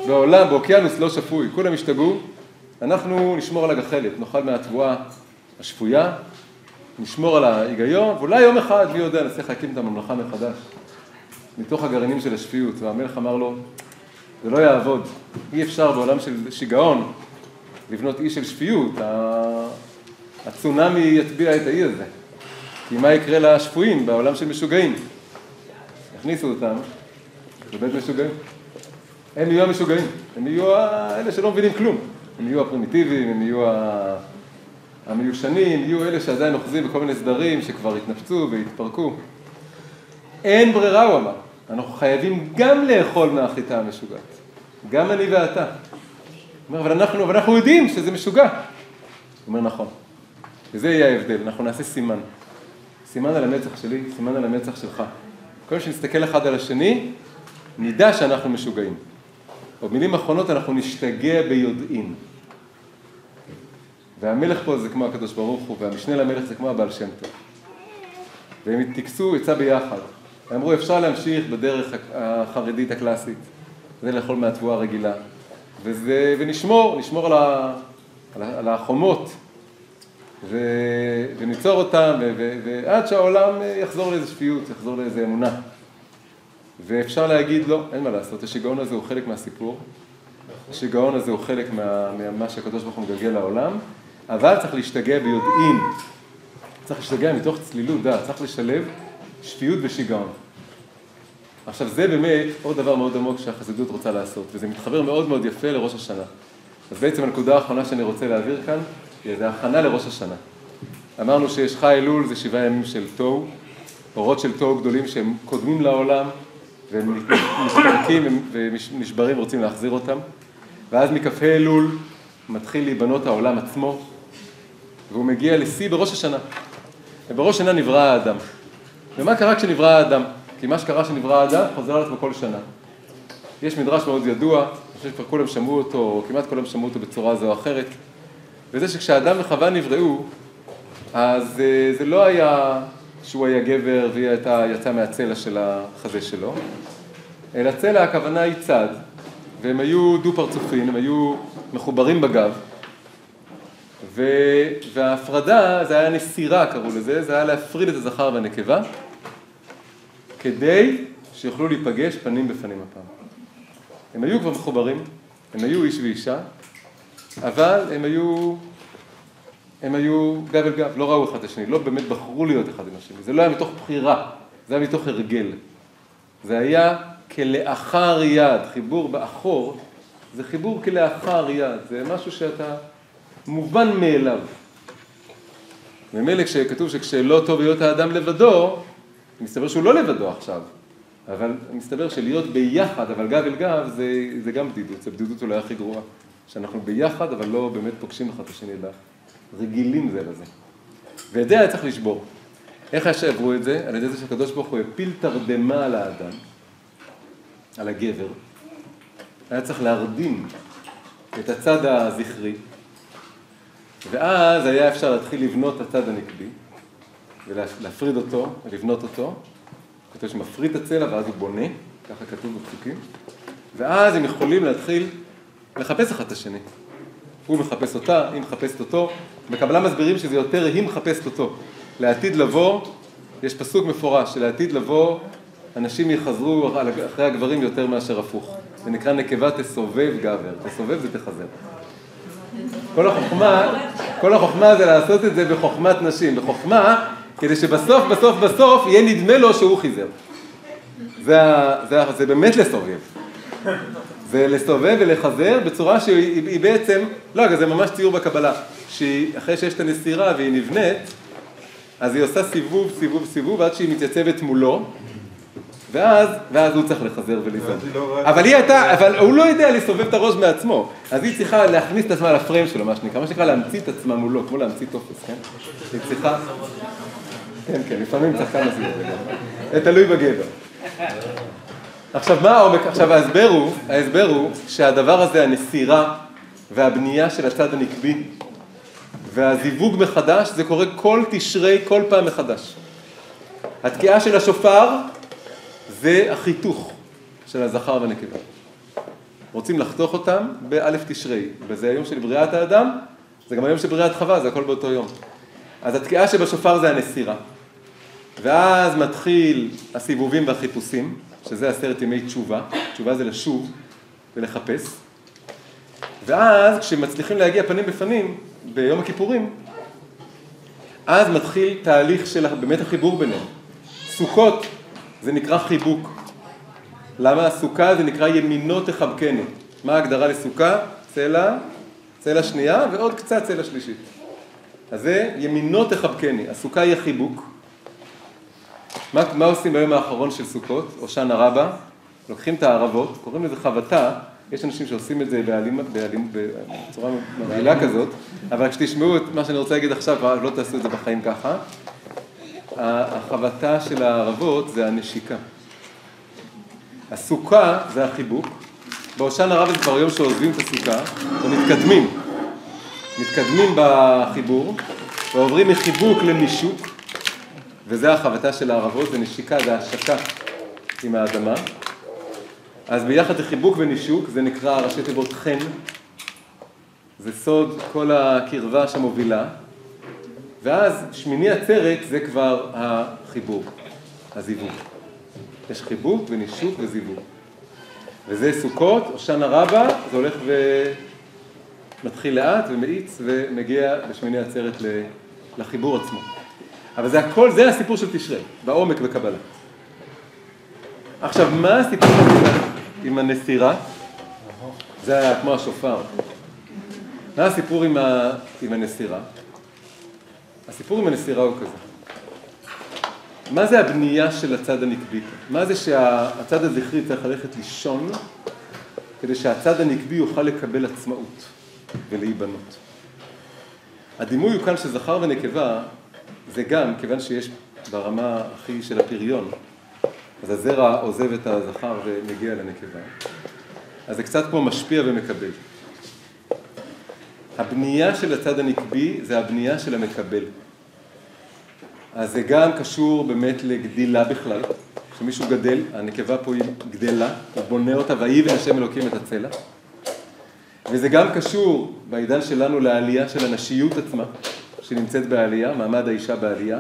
בעולם, באוקיינוס לא שפוי, כולם השתגעו, אנחנו נשמור על הגחלת, נאכל מהתבואה השפויה, נשמור על ההיגיון, ואולי יום אחד, מי יודע, נצליח להקים את הממלכה מחדש, מתוך הגרעינים של השפיות. והמלך אמר לו, זה לא יעבוד, אי אפשר בעולם של שיגעון לבנות אי של שפיות, הצונאמי יטביע את האי הזה. כי מה יקרה לשפויים בעולם של משוגעים? יכניסו אותם לבית משוגעים. הם יהיו המשוגעים, הם יהיו אלה שלא מבינים כלום. הם יהיו הפרימיטיביים, הם יהיו המיושנים, יהיו אלה שעדיין אוחזים בכל מיני סדרים שכבר התנפצו והתפרקו. אין ברירה, הוא אמר. אנחנו חייבים גם לאכול מהחיטה המשוגעת. גם אני ואתה. הוא אומר, אבל אנחנו, אבל אנחנו יודעים שזה משוגע. הוא אומר, נכון. וזה יהיה ההבדל, אנחנו נעשה סימן. סימן על המצח שלי, סימן על המצח שלך. כל שנסתכל אחד על השני, נדע שאנחנו משוגעים. במילים האחרונות אנחנו נשתגע ביודעין. והמלך פה זה כמו הקדוש ברוך הוא, והמשנה למלך זה כמו הבעל שם טוב. והם התטקסו עצה ביחד. אמרו, אפשר להמשיך בדרך החרדית הקלאסית, זה לאכול מהתבואה הרגילה. וזה, ונשמור, נשמור על, ה, על, ה, על החומות, ו, וניצור אותם, ו, ו, ועד שהעולם יחזור לאיזו שפיות, יחזור לאיזו אמונה. ואפשר להגיד, לא, אין מה לעשות, השיגעון הזה הוא חלק מהסיפור, השיגעון הזה הוא חלק מה, ממה שהקדוש ברוך הוא מגלגל לעולם, אבל צריך להשתגע ביודעין צריך להשתגע מתוך צלילות דעת, צריך לשלב שפיות ושיגעון. עכשיו זה באמת עוד דבר מאוד עמוק שהחסידות רוצה לעשות, וזה מתחבר מאוד מאוד יפה לראש השנה. אז בעצם הנקודה האחרונה שאני רוצה להעביר כאן, זה הכנה לראש השנה. אמרנו שיש חי אלול זה שבעה ימים של תוהו, אורות של תוהו גדולים שהם קודמים לעולם, והם מתפרקים ונשברים ורוצים להחזיר אותם. ואז מכ"ה אלול מתחיל להיבנות העולם עצמו, והוא מגיע לשיא בראש השנה. ובראש השנה נברא האדם. ומה קרה כשנברא האדם? כי מה שקרה כשנברא האדם חוזר על עצמו כל שנה. יש מדרש מאוד ידוע, אני חושב שכבר כולם שמעו אותו, או כמעט כולם שמעו אותו בצורה זו או אחרת, וזה שכשאדם וחווה נבראו, אז אה, זה לא היה שהוא היה גבר והיא הייתה, יצאה מהצלע של החזה שלו, אלא צלע הכוונה היא צד, והם היו דו-פרצופים, הם היו מחוברים בגב, ו... וההפרדה זה היה נסירה קראו לזה, זה היה להפריד את הזכר והנקבה, כדי שיוכלו להיפגש פנים בפנים הפעם. הם היו כבר מחוברים, הם היו איש ואישה, אבל הם היו, הם היו גב אל גב, לא ראו אחד את השני, לא באמת בחרו להיות אחד עם השני, זה לא היה מתוך בחירה, זה היה מתוך הרגל. זה היה כלאחר יד, חיבור באחור, זה חיבור כלאחר יד, זה משהו שאתה מובן מאליו. ממילא כשכתוב שכשלא טוב להיות האדם לבדו, מסתבר שהוא לא לבדו עכשיו, אבל מסתבר שלהיות ביחד, אבל גב אל גב, זה, זה גם בדידות, זה בדידות אולי הכי גרועה. שאנחנו ביחד, אבל לא באמת פוגשים אחד את השני, אלא רגילים זה לזה. ואת זה היה צריך לשבור. איך שעברו את זה? על ידי זה שהקדוש ברוך הוא הפיל תרדמה על האדם, על הגבר. היה צריך להרדים את הצד הזכרי, ואז היה אפשר להתחיל לבנות את הצד הנקבי, ולהפריד אותו, לבנות אותו. כתוב שמפריד את הצלע ואז הוא בונה, ככה כתוב בפסוקים, ואז הם יכולים להתחיל לחפש אחד את השני. הוא מחפש אותה, היא מחפשת אותו. בקבלה מסבירים שזה יותר היא מחפשת אותו. לעתיד לבוא, יש פסוק מפורש, שלעתיד לבוא אנשים יחזרו אחרי הגברים יותר מאשר הפוך. זה נקרא נקבה תסובב גבר, תסובב זה תחזר. כל החוכמה, כל החוכמה זה לעשות את זה בחוכמת נשים, בחוכמה, כדי שבסוף, בסוף, בסוף יהיה נדמה לו שהוא חיזר. זה, זה, זה באמת לסובב. זה לסובב ולחזר בצורה שהיא בעצם, לא, זה ממש ציור בקבלה, שאחרי שיש את הנסירה והיא נבנית, אז היא עושה סיבוב, סיבוב, סיבוב, עד שהיא מתייצבת מולו, ואז, ואז הוא צריך לחזר וליזום. לא אבל היא הייתה, אבל הוא לא יודע לסובב את הראש מעצמו, אז היא צריכה להכניס את עצמה לפריים שלו, מה שנקרא, מה שנקרא להמציא את עצמה מולו, כמו להמציא טופס, כן? היא צריכה... כן, כן, לפעמים צריך כמה סיבות. זה תלוי בגבר. עכשיו, מה העומק? עכשיו, ההסבר הוא, ההסבר הוא שהדבר הזה, הנסירה והבנייה של הצד הנקבי והזיווג מחדש, זה קורה כל תשרי, כל פעם מחדש. התקיעה של השופר זה החיתוך של הזכר והנקבה. רוצים לחתוך אותם באלף תשרי, וזה היום של בריאת האדם, זה גם היום של בריאת חווה, זה הכל באותו יום. אז התקיעה שבשופר זה הנסירה. ואז מתחיל הסיבובים והחיפושים, שזה עשרת ימי תשובה, תשובה זה לשוב ולחפש, ואז כשמצליחים להגיע פנים בפנים ביום הכיפורים, אז מתחיל תהליך של באמת החיבור ביניהם. סוכות זה נקרא חיבוק. למה הסוכה זה נקרא ימינו תחבקני. מה ההגדרה לסוכה? צלע, צלע שנייה ועוד קצת צלע שלישית. אז זה ימינו תחבקני, הסוכה היא החיבוק. מה, מה עושים ביום האחרון של סוכות, הושענא רבה? לוקחים את הערבות, קוראים לזה חבטה, יש אנשים שעושים את זה בעלים, בעלים, בצורה מבהילה כזאת, אבל כשתשמעו את מה שאני רוצה להגיד עכשיו, לא תעשו את זה בחיים ככה. החבטה של הערבות זה הנשיקה. הסוכה זה החיבוק. בהושענא רבה זה כבר יום שעוזבים את הסוכה ומתקדמים. מתקדמים בחיבור ועוברים מחיבוק לנישוק. וזה החבטה של הערבות, זה נשיקה, זה השקה עם האדמה. אז ביחד זה חיבוק ונישוק, זה נקרא ראשי תיבות חן. זה סוד כל הקרבה שמובילה. ואז שמיני עצרת זה כבר החיבור, הזיווג. יש חיבוק ונישוק וזיווג. וזה סוכות, הושענא רבה, זה הולך ומתחיל לאט ומאיץ ומגיע בשמיני עצרת לחיבור עצמו. אבל זה הכל, זה הסיפור של תשרי, בעומק וקבלה. עכשיו, מה הסיפור עם הנסירה? זה היה כמו השופר. מה הסיפור עם, ה... עם הנסירה? הסיפור עם הנסירה הוא כזה. מה זה הבנייה של הצד הנקבי? מה זה שהצד הזכרי צריך ללכת לישון כדי שהצד הנקבי יוכל לקבל עצמאות ולהיבנות? הדימוי הוא כאן שזכר ונקבה זה גם, כיוון שיש ברמה הכי של הפריון, אז הזרע עוזב את הזכר ומגיע לנקבה. אז זה קצת כמו משפיע ומקבל. הבנייה של הצד הנקבי זה הבנייה של המקבל. אז זה גם קשור באמת לגדילה בכלל. כשמישהו גדל, הנקבה פה היא גדלה, הוא בונה אותה, ויבן השם אלוקים את הצלע. וזה גם קשור בעידן שלנו לעלייה של הנשיות עצמה, שנמצאת בעלייה, מעמד האישה בעלייה.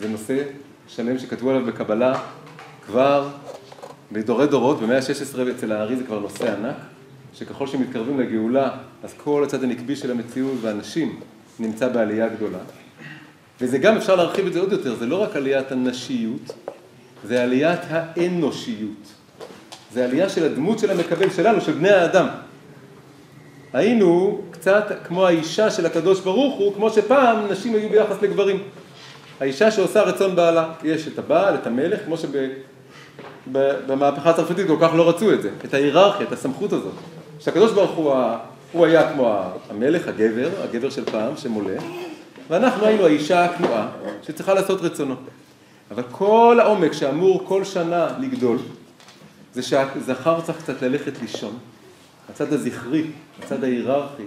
זה נושא שלם שכתבו עליו בקבלה כבר בדורי דורות, במאה ה-16 אצל הארי זה כבר נושא ענק, שככל שמתקרבים לגאולה, אז כל הצד הנקבי של המציאות והנשים נמצא בעלייה גדולה. וזה גם, אפשר להרחיב את זה עוד יותר, זה לא רק עליית הנשיות, זה עליית האנושיות. זה עלייה של הדמות של המקבל שלנו, של בני האדם. היינו קצת כמו האישה של הקדוש ברוך הוא, כמו שפעם נשים היו ביחס לגברים. האישה שעושה רצון בעלה. יש את הבעל, את המלך, כמו שבמהפכה הצרפתית כל כך לא רצו את זה, את ההיררכיה, את הסמכות הזאת. שהקדוש ברוך הוא, הוא היה כמו המלך, הגבר, הגבר של פעם, שמולך, ואנחנו היינו האישה הכנועה, שצריכה לעשות רצונו. אבל כל העומק שאמור כל שנה לגדול, זה שהזכר צריך קצת ללכת לישון. הצד הזכרי, הצד ההיררכי,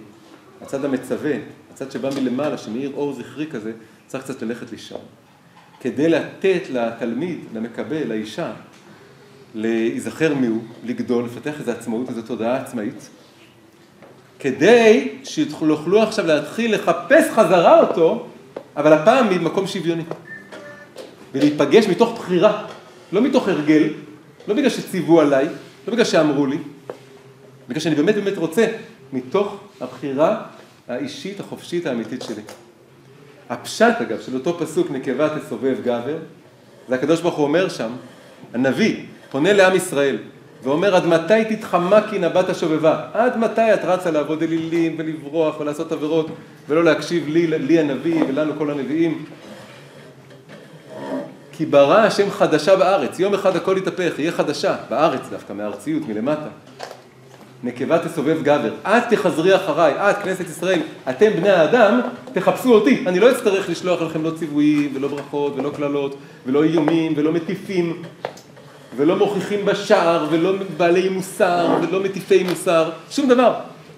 הצד המצווה, הצד שבא מלמעלה, שמאיר אור זכרי כזה, צריך קצת ללכת לישון. כדי לתת לתלמיד, למקבל, לאישה, להיזכר מיהו, לגדול, לפתח איזו עצמאות, איזו תודעה עצמאית, כדי שיוכלו עכשיו להתחיל לחפש חזרה אותו, אבל הפעם ממקום שוויוני. ולהיפגש מתוך בחירה, לא מתוך הרגל, לא בגלל שציוו עליי, לא בגלל שאמרו לי, בגלל שאני באמת באמת רוצה, מתוך הבחירה האישית, החופשית, האמיתית שלי. הפשט אגב של אותו פסוק נקבה תסובב גבר, זה הקדוש ברוך הוא אומר שם, הנביא פונה לעם ישראל ואומר עד מתי תתחמקי נבט השובבה? עד מתי את רצה לעבוד אלילים ולברוח ולעשות עבירות ולא להקשיב לי, לי הנביא ולנו כל הנביאים? כי ברא השם חדשה בארץ, יום אחד הכל יתהפך, יהיה חדשה, בארץ דווקא, מהארציות, מלמטה. נקבה תסובב גבר, את תחזרי אחריי, את, כנסת ישראל, אתם בני האדם, תחפשו אותי. אני לא אצטרך לשלוח לכם לא ציוויים ולא ברכות ולא קללות ולא איומים ולא מטיפים ולא מוכיחים בשער ולא בעלי מוסר ולא מטיפי מוסר, שום דבר,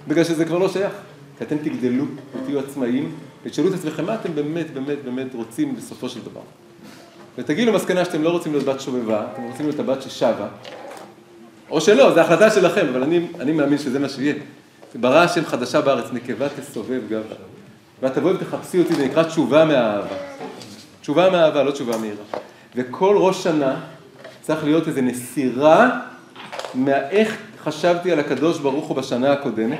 בגלל שזה כבר לא שייך. כי אתם תגדלו ותהיו עצמאיים ותשאלו את עצמכם מה אתם באמת באמת באמת רוצים בסופו של דבר. ותגידו למסקנה שאתם לא רוצים להיות בת שובבה, אתם רוצים להיות הבת ששבה, או שלא, זו החלטה שלכם, אבל אני, אני מאמין שזה מה שיהיה. ברא השם חדשה בארץ, נקבה תסובב גב. ואת תבואי ותחפשי אותי, זה נקרא תשובה מהאהבה. תשובה מהאהבה, לא תשובה מהירה. וכל ראש שנה צריך להיות איזו נסירה מאיך חשבתי על הקדוש ברוך הוא בשנה הקודמת.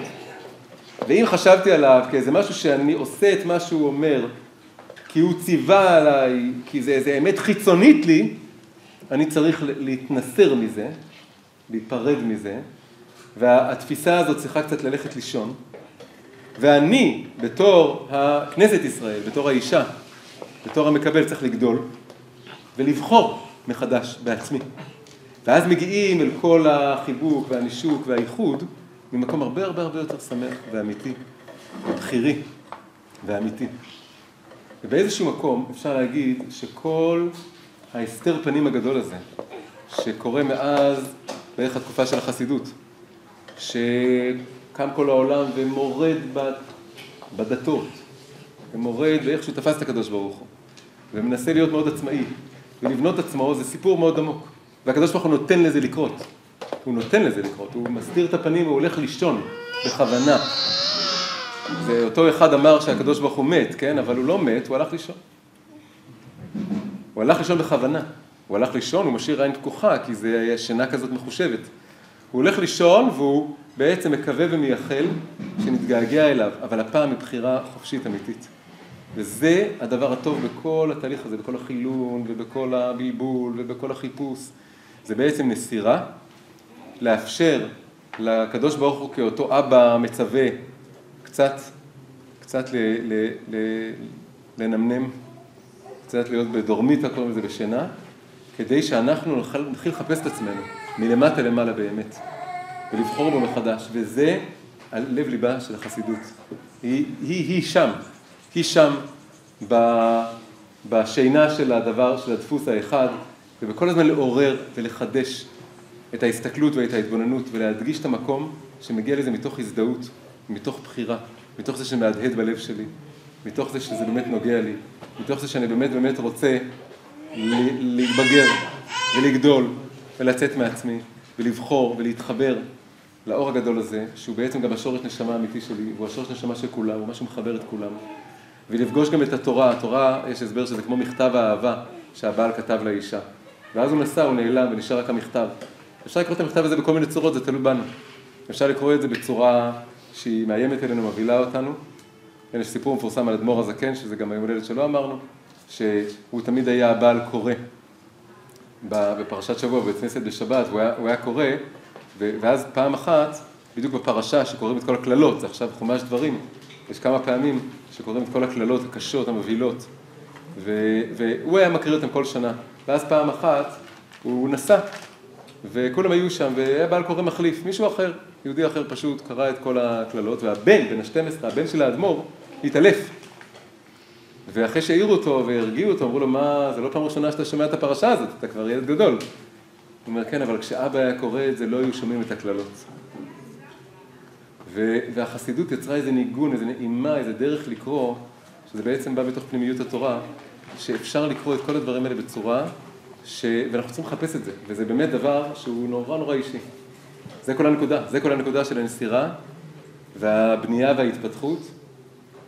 ואם חשבתי עליו כאיזה משהו שאני עושה את מה שהוא אומר, כי הוא ציווה עליי, כי זה איזה אמת חיצונית לי, אני צריך להתנסר מזה, להיפרד מזה, והתפיסה הזאת צריכה קצת ללכת לישון. ואני, בתור הכנסת ישראל, בתור האישה, בתור המקבל, צריך לגדול ולבחור מחדש בעצמי. ואז מגיעים אל כל החיבוק והנישוק והאיחוד ממקום הרבה הרבה הרבה יותר שמח ואמיתי, ובחירי ואמיתי. ובאיזשהו מקום אפשר להגיד שכל ההסתר פנים הגדול הזה, שקורה מאז בערך התקופה של החסידות, שקם כל העולם ומורד בדתות, ומורד באיך שהוא תפס את הקדוש ברוך הוא, ומנסה להיות מאוד עצמאי, ולבנות עצמו זה סיפור מאוד עמוק, והקדוש ברוך הוא נותן לזה לקרות, הוא נותן לזה לקרות, הוא מסתיר את הפנים והוא הולך לישון בכוונה. ואותו אחד אמר שהקדוש ברוך הוא מת, כן? אבל הוא לא מת, הוא הלך לישון. הוא הלך לישון בכוונה. הוא הלך לישון, הוא משאיר עין פקוחה, כי זה שינה כזאת מחושבת. הוא הולך לישון והוא בעצם מקווה ומייחל שנתגעגע אליו, אבל הפעם מבחירה חופשית אמיתית. וזה הדבר הטוב בכל התהליך הזה, בכל החילון ובכל הבלבול ובכל החיפוש. זה בעצם נסירה, לאפשר לקדוש ברוך הוא כאותו אבא מצווה קצת, קצת ל, ל, ל, לנמנם, קצת להיות בדורמית, קוראים לזה בשינה, כדי שאנחנו נתחיל לחפש את עצמנו מלמטה למעלה באמת, ולבחור בו מחדש, וזה על לב ליבה של החסידות. היא, היא, היא שם, היא שם בשינה של הדבר, של הדפוס האחד, ובכל הזמן לעורר ולחדש את ההסתכלות ואת ההתבוננות ולהדגיש את המקום שמגיע לזה מתוך הזדהות, מתוך בחירה, מתוך זה שמהדהד בלב שלי, מתוך זה שזה באמת נוגע לי, מתוך זה שאני באמת באמת רוצה להתבגר ולגדול ולצאת מעצמי ולבחור ולהתחבר לאור הגדול הזה, שהוא בעצם גם השורש נשמה האמיתי שלי, והוא השורש נשמה של כולם, הוא מה שמחבר את כולם. ולפגוש גם את התורה, התורה, יש הסבר שזה כמו מכתב האהבה שהבעל כתב לאישה. ואז הוא נסע, הוא נעלם ונשאר רק המכתב. אפשר לקרוא את המכתב הזה בכל מיני צורות, זה תלוי בנו. אפשר לקרוא את זה בצורה שהיא מאיימת אלינו, מבהילה אותנו. יש סיפור מפורסם על אדמו"ר הזקן, שזה גם היום הולדת שלא אמרנו, שהוא תמיד היה הבעל קורא. בפרשת שבוע בבית כנסת בשבת, הוא היה, הוא היה קורא, ואז פעם אחת, בדיוק בפרשה שקוראים את כל הקללות, זה עכשיו חומש דברים, יש כמה פעמים שקוראים את כל הקללות הקשות, המבהילות, והוא היה מקריא אותם כל שנה, ואז פעם אחת הוא נסע וכולם היו שם, והיה בעל קורא מחליף, מישהו אחר, יהודי אחר פשוט, קרא את כל הקללות, והבן, בן ה-12, הבן של האדמו"ר, התעלף. ואחרי שהעירו אותו והרגיעו אותו, אמרו לו, מה, זה לא פעם ראשונה שאתה שומע את הפרשה הזאת, אתה כבר ילד גדול. הוא אומר, כן, אבל כשאבא היה קורא את זה, לא היו שומעים את הקללות. והחסידות יצרה איזה ניגון, איזה נעימה, איזה דרך לקרוא, שזה בעצם בא בתוך פנימיות התורה, שאפשר לקרוא את כל הדברים האלה בצורה ש... ואנחנו צריכים לחפש את זה, וזה באמת דבר שהוא נורא נורא אישי. זה כל הנקודה, זה כל הנקודה של הנסירה והבנייה וההתפתחות,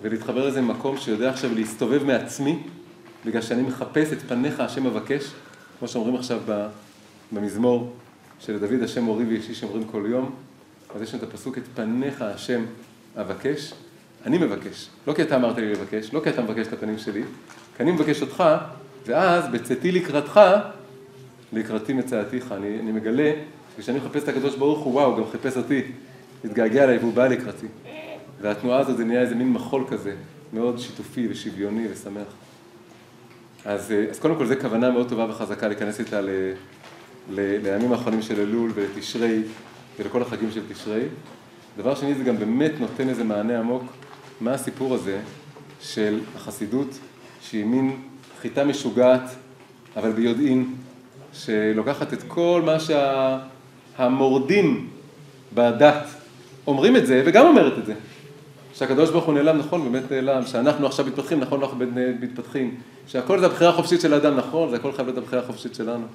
ולהתחבר לאיזה מקום שיודע עכשיו להסתובב מעצמי, בגלל שאני מחפש את פניך השם אבקש, כמו שאומרים עכשיו במזמור של דוד השם מורי ואישי שאומרים כל יום, אז יש לנו את הפסוק את פניך השם אבקש, אני מבקש, לא כי אתה אמרת לי לבקש, לא כי אתה מבקש את הפנים שלי, כי אני מבקש אותך ואז בצאתי לקראתך, לקראתי מצאתיך. אני, אני מגלה, כשאני מחפש את הקדוש ברוך הוא, וואו, גם חיפש אותי, התגעגע אליי והוא בא לקראתי. והתנועה הזאת זה נהיה איזה מין מחול כזה, מאוד שיתופי ושוויוני ושמח. אז, אה, אז קודם כל זו כוונה מאוד טובה וחזקה להיכנס איתה ל, ל, לימים האחרונים של אלול ולתשרי ולכל החגים של תשרי. דבר שני, זה גם באמת נותן איזה מענה עמוק, מה הסיפור הזה של החסידות, שהיא מין חיטה משוגעת, אבל ביודעין, שלוקחת את כל מה שהמורדים שה... בדת אומרים את זה, וגם אומרת את זה. שהקדוש ברוך הוא נעלם, נכון, באמת נעלם, שאנחנו עכשיו מתפתחים, נכון, אנחנו מתפתחים, שהכל זה הבחירה החופשית של האדם, נכון, זה הכל חייב להיות הבחירה החופשית שלנו.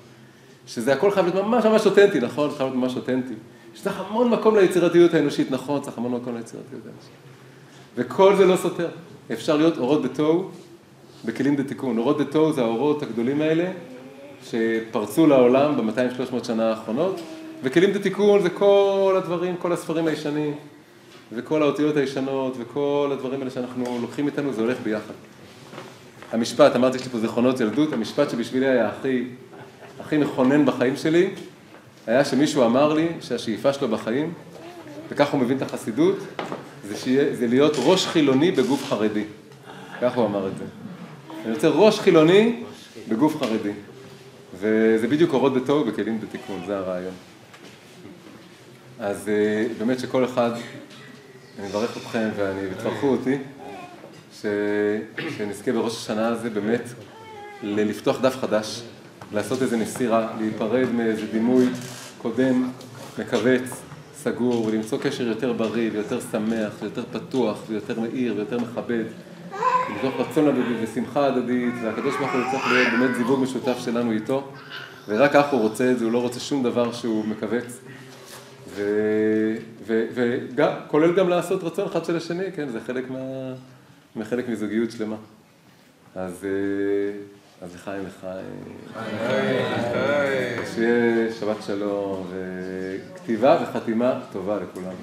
שזה הכל חייב להיות ממש ממש אותנטי, נכון, חייב להיות ממש אותנטי. שצריך המון מקום ליצירתיות האנושית, נכון, צריך המון מקום ליצירתיות האנושית. וכל זה לא סותר. אפשר להיות אורות בתוהו בכלים דתיקון. אורות דתו זה האורות הגדולים האלה שפרצו לעולם ב-200-300 שנה האחרונות, וכלים דתיקון זה כל הדברים, כל הספרים הישנים, וכל האותיות הישנות, וכל הדברים האלה שאנחנו לוקחים איתנו, זה הולך ביחד. המשפט, אמרתי, יש לי פה זיכרונות ילדות, המשפט שבשבילי היה הכי, הכי מכונן בחיים שלי, היה שמישהו אמר לי שהשאיפה שלו בחיים, וכך הוא מבין את החסידות, זה, שיה, זה להיות ראש חילוני בגוף חרדי. ככה הוא אמר את זה. אני רוצה ראש חילוני בגוף חרדי. וזה בדיוק אורות בתוהו בכלים בתיקון, זה הרעיון. אז אה, באמת שכל אחד, אני מברך אתכם ואני, ותברכו אותי, ש... שנזכה בראש השנה הזה באמת לפתוח דף חדש, לעשות איזה נסירה, להיפרד מאיזה דימוי קודם, מכווץ, סגור, ולמצוא קשר יותר בריא ויותר שמח ויותר פתוח ויותר מאיר ויותר מכבד. מתוך רצון הדדי ושמחה הדדית, והקדוש ברוך הוא צריך להיות באמת זיווג משותף שלנו איתו, ורק כך הוא רוצה את זה, הוא לא רוצה שום דבר שהוא מכווץ. וגם, כולל גם לעשות רצון אחד של השני, כן, זה חלק, מה, מחלק מזוגיות שלמה. אז, אה, אז לחיים לחיים. שיהיה שבת שלום, וכתיבה וחתימה טובה לכולם.